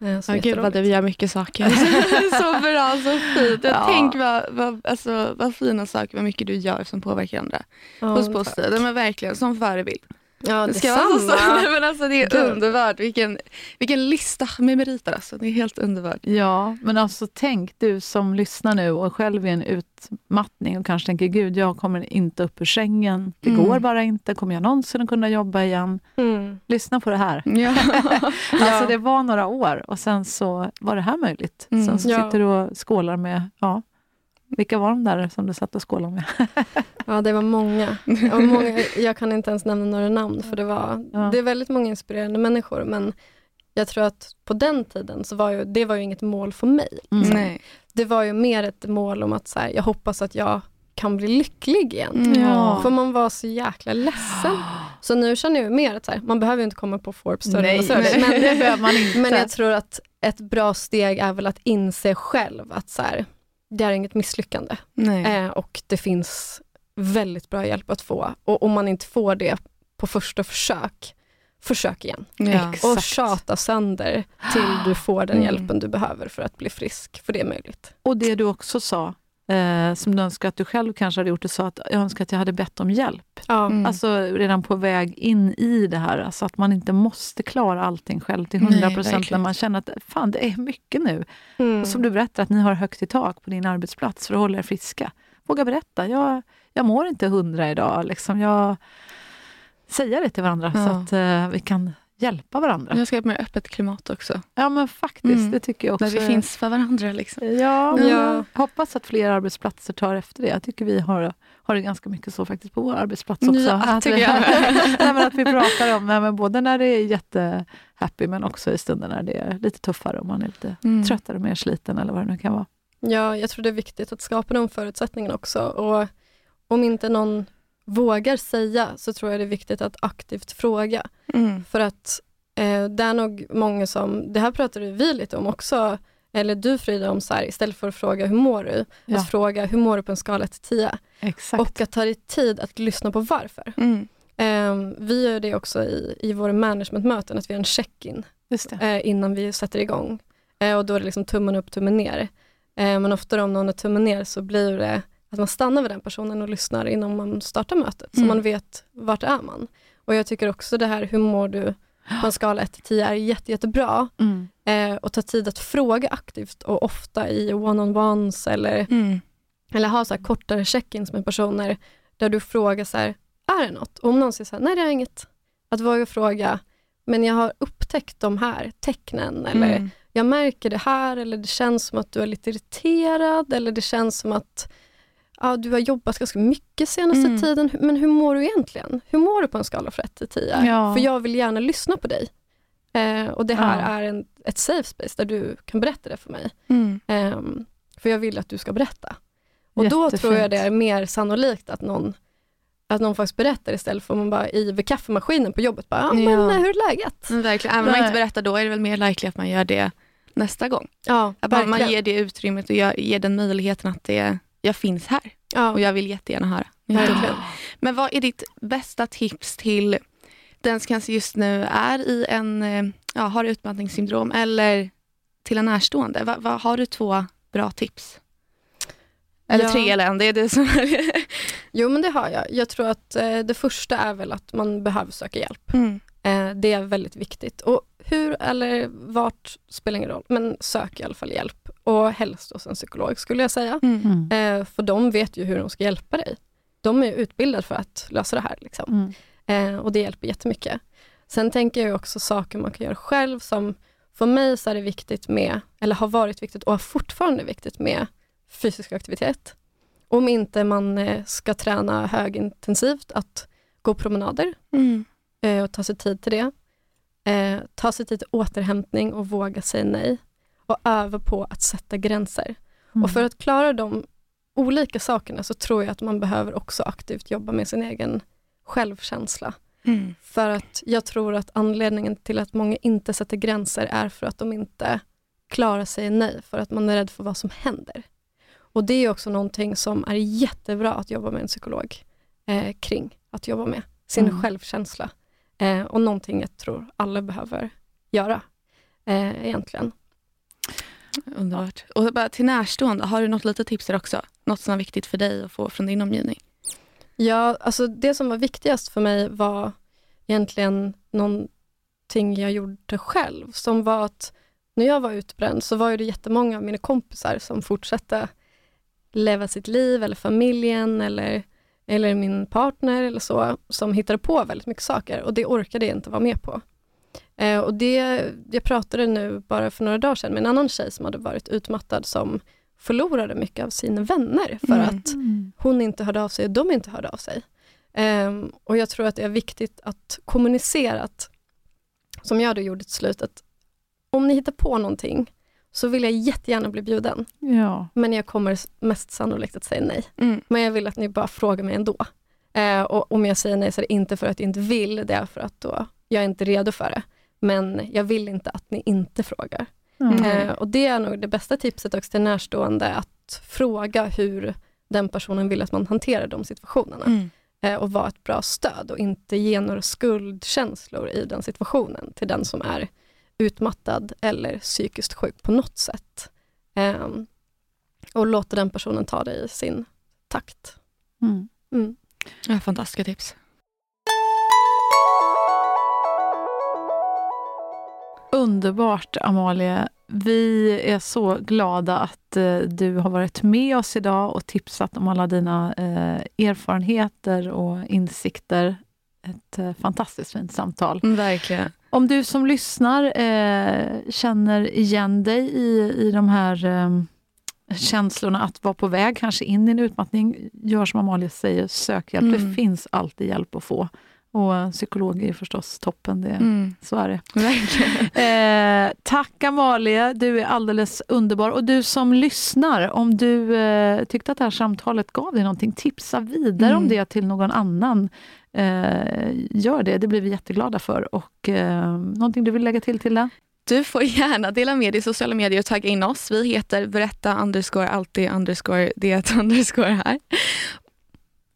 Eh, Så Ja, gud vad jätteroligt. du gör mycket saker. (laughs) (laughs) så bra, så fint. Jag Ja. Tänk vad, vad, alltså, vad fina saker, vad mycket du gör som påverkar andra. Ja, Hos men verkligen som förebild. Ja, Det ska detsamma. (laughs) Nej, men alltså, det är Gud. underbart, vilken, vilken lista med meriter alltså. Det är helt underbart. Ja, men alltså tänk du som lyssnar nu och själv är en utmattning och kanske tänker gud, jag kommer inte upp ur sängen. Det Mm. går bara inte. Kommer jag någonsin att kunna jobba igen? Mm. Lyssna på det här. (laughs) Ja. (laughs) Alltså det var några år och sen så var det här möjligt. Mm. Sen så Ja. sitter du och skålar med, ja, vilka var de där som du satt och skålade med? (laughs) Ja, det var många. Och många. Jag kan inte ens nämna några namn, för det var Ja. det är väldigt många inspirerande människor, men jag tror att på den tiden så var ju, det var ju inget mål för mig. Mm. Nej. Det var ju mer ett mål om att så här, jag hoppas att jag kan bli lycklig igen. Mm. Ja. För man var så jäkla ledsen. (gasps) Så nu känner jag mer att så här, man behöver ju inte komma på Forbes större Nej, nej, men, (laughs) det behöver man inte. men jag tror att ett bra steg är väl att inse själv att så här, det är inget misslyckande. Eh, och det finns väldigt bra hjälp att få. Och om man inte får det på första försök, försök igen. Ja. Och tjata sönder till du får den Mm. hjälpen du behöver för att bli frisk, för det är möjligt. Och det du också sa, eh, som du önskar att du själv kanske hade gjort, du sa att jag önskar att jag hade bett om hjälp. Ja, Mm. Alltså redan på väg in i det här, alltså att man inte måste klara allting själv till Nej, 100 procent när man känner att fan det är mycket nu. mm. Och som du berättar att ni har högt i tak på din arbetsplats för att hålla er friska. Våga berätta, jag, jag mår inte hundra idag. Liksom jag Säga det till varandra så Ja. att eh, vi kan hjälpa varandra. Jag ska ha ett mer öppet klimat också. Ja men faktiskt, Mm. det tycker jag också. Där vi finns för varandra. Liksom. Ja, Ja. jag hoppas att fler arbetsplatser tar efter det. Jag tycker vi har, har det ganska mycket så faktiskt på vår arbetsplats också. Ja, att, tycker vi, jag. (laughs) nej, men att vi pratar om, nej, men både när det är jättehappy men också i stunder när det är lite tuffare och man är lite Mm. tröttare, mer sliten eller vad det nu kan vara. Ja, jag tror det är viktigt att skapa de förutsättningarna också. Och om inte någon vågar säga så tror jag det är viktigt att aktivt fråga. Mm. För att eh, det är nog många som, det här pratade vi lite om också, eller du Frida, om så här, istället för att fråga hur mår du, Ja. att fråga hur mår du på en skala 1 till 10 Exakt. och att ta dig tid att lyssna på varför. Mm. Eh, vi gör det också i, i våra managementmöten, att vi har en check-in eh, innan vi sätter igång. Eh, och då är det liksom tummen upp, tummen ner. Eh, men ofta om någon är tummen ner så blir det att man stannar vid den personen och lyssnar innan man startar mötet, så Mm. man vet vart är man. Och jag tycker också det här, hur mår du på en skala 1 till 10 är jätte, jättebra. Mm. Eh, och ta tid att fråga aktivt och ofta i one-on-ones eller, Mm. eller ha så kortare check-ins med personer där du frågar så här, är det något? Och om någon säger så här, nej det är inget. Att våga fråga, men jag har upptäckt de här tecknen eller Mm. jag märker det här eller det känns som att du är lite irriterad eller det känns som att ja, du har jobbat ganska mycket senaste Mm. tiden. Men hur mår du egentligen? Hur mår du på en skala från 1 till 10? Ja. För jag vill gärna lyssna på dig. Eh, och det här Ja. är en, ett safe space där du kan berätta det för mig. Mm. Ehm, för jag vill att du ska berätta. Och då Jättefint. tror jag det är mer sannolikt att någon, att någon faktiskt berättar istället för att man bara i vid kaffemaskinen på jobbet bara, ja, men Ja. eh, hur är läget? Men verkligen, även om man inte berättar då är det väl mer likely att man gör det nästa gång. Ja, Att man, man ger det utrymmet och ger den möjligheten att det, jag finns här ja, och jag vill jättegärna höra. verkligen. Men vad är ditt bästa tips till den som kanske just nu är i en, eh, ja, har utmattningssyndrom eller till en närstående? Va, va, har du två bra tips? Eller Ja. tre eller en, det är det som (laughs) Jo men det har jag. Jag tror att eh, det första är väl att man behöver söka hjälp. mm. Eh, det är väldigt viktigt. Och hur eller vart spelar ingen roll, men sök i alla fall hjälp. Och helst hos en psykolog skulle jag säga. Mm. Mm. Eh, för de vet ju hur de ska hjälpa dig. De är utbildade för att lösa det här. Liksom. Mm. Eh, och det hjälper jättemycket. Sen tänker jag också saker man kan göra själv som för mig så är det viktigt med, eller har varit viktigt och är fortfarande viktigt med fysisk aktivitet. Om inte man eh, ska träna högintensivt, att gå promenader Mm. eh, och ta sig tid till det. Eh, ta sig tid till återhämtning och våga säga nej. Och öva på att sätta gränser. Mm. Och för att klara de olika sakerna så tror jag att man behöver också aktivt jobba med sin egen självkänsla. Mm. För att jag tror att anledningen till att många inte sätter gränser är för att de inte klarar sig nej, för att man är rädd för vad som händer. Och det är också någonting som är jättebra att jobba med en psykolog eh, kring, att jobba med sin Mm. självkänsla. Eh, och någonting jag tror alla behöver göra eh, egentligen. Underbart. Och bara till närstående, har du något litet tips där också? Något som är viktigt för dig att få från din omgivning? Ja, alltså det som var viktigast för mig var egentligen någonting jag gjorde själv, som var att när jag var utbränd så var det jättemånga av mina kompisar som fortsatte leva sitt liv, eller familjen, eller, eller min partner eller så, som hittade på väldigt mycket saker och det orkade jag inte vara med på. Eh, och det, jag pratade nu bara för några dagar sedan med en annan tjej som hade varit utmattad som förlorade mycket av sina vänner för Mm. att hon inte hörde av sig och de inte hörde av sig. Ehm, och jag tror att det är viktigt att kommunicera att, som jag då gjorde till slut, att om ni hittar på någonting så vill jag jättegärna bli bjuden, Ja. men jag kommer mest sannolikt att säga nej. Mm. Men jag vill att ni bara frågar mig ändå. Eh, och om jag säger nej så är det inte för att jag inte vill, det är för att då jag är inte redo för det. Men jag vill inte att ni inte frågar. Mm. Eh, och det är nog det bästa tipset också till närstående, att fråga hur den personen vill att man hanterar de situationerna. Mm. Eh, och vara ett bra stöd och inte ge några skuldkänslor i den situationen till den som är utmattad eller psykiskt sjuk på något sätt. Ehm, och låta den personen ta det i sin takt. Mm. Mm. Ja, fantastiska tips. Underbart Amalie. Vi är så glada att eh, du har varit med oss idag och tipsat om alla dina eh, erfarenheter och insikter. Ett eh, fantastiskt fint samtal. Mm, verkligen. Om du som lyssnar eh, känner igen dig i, i de här eh, känslorna att vara på väg kanske in i en utmattning, gör som Amalie säger, sök hjälp. Mm. Det finns alltid hjälp att få. Och psykolog är förstås toppen, det, Mm. så är det. Eh, tack Amalie, du är alldeles underbar. Och du som lyssnar, om du eh, tyckte att det här samtalet gav dig någonting, tipsa vidare om Mm. det till någon annan. Eh, gör det, det blir vi jätteglada för. Och eh, någonting du vill lägga till till det? Du får gärna dela med dig i sociala medier och tagga in oss. Vi heter berätta underscore alltid underscore det underscore här.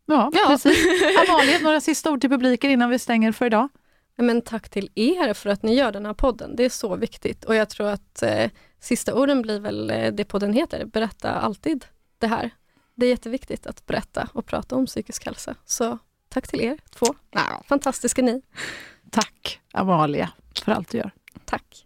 Ja, Ja. precis. (laughs) Amalie, några sista ord till publiken innan vi stänger för idag? Men tack till er för att ni gör den här podden. Det är så viktigt och jag tror att eh, sista orden blir väl eh, det podden heter, berätta alltid det här. Det är jätteviktigt att berätta och prata om psykisk hälsa. Så tack till er två. Ja. Fantastiska ni. Tack Amalie för allt du gör. Tack.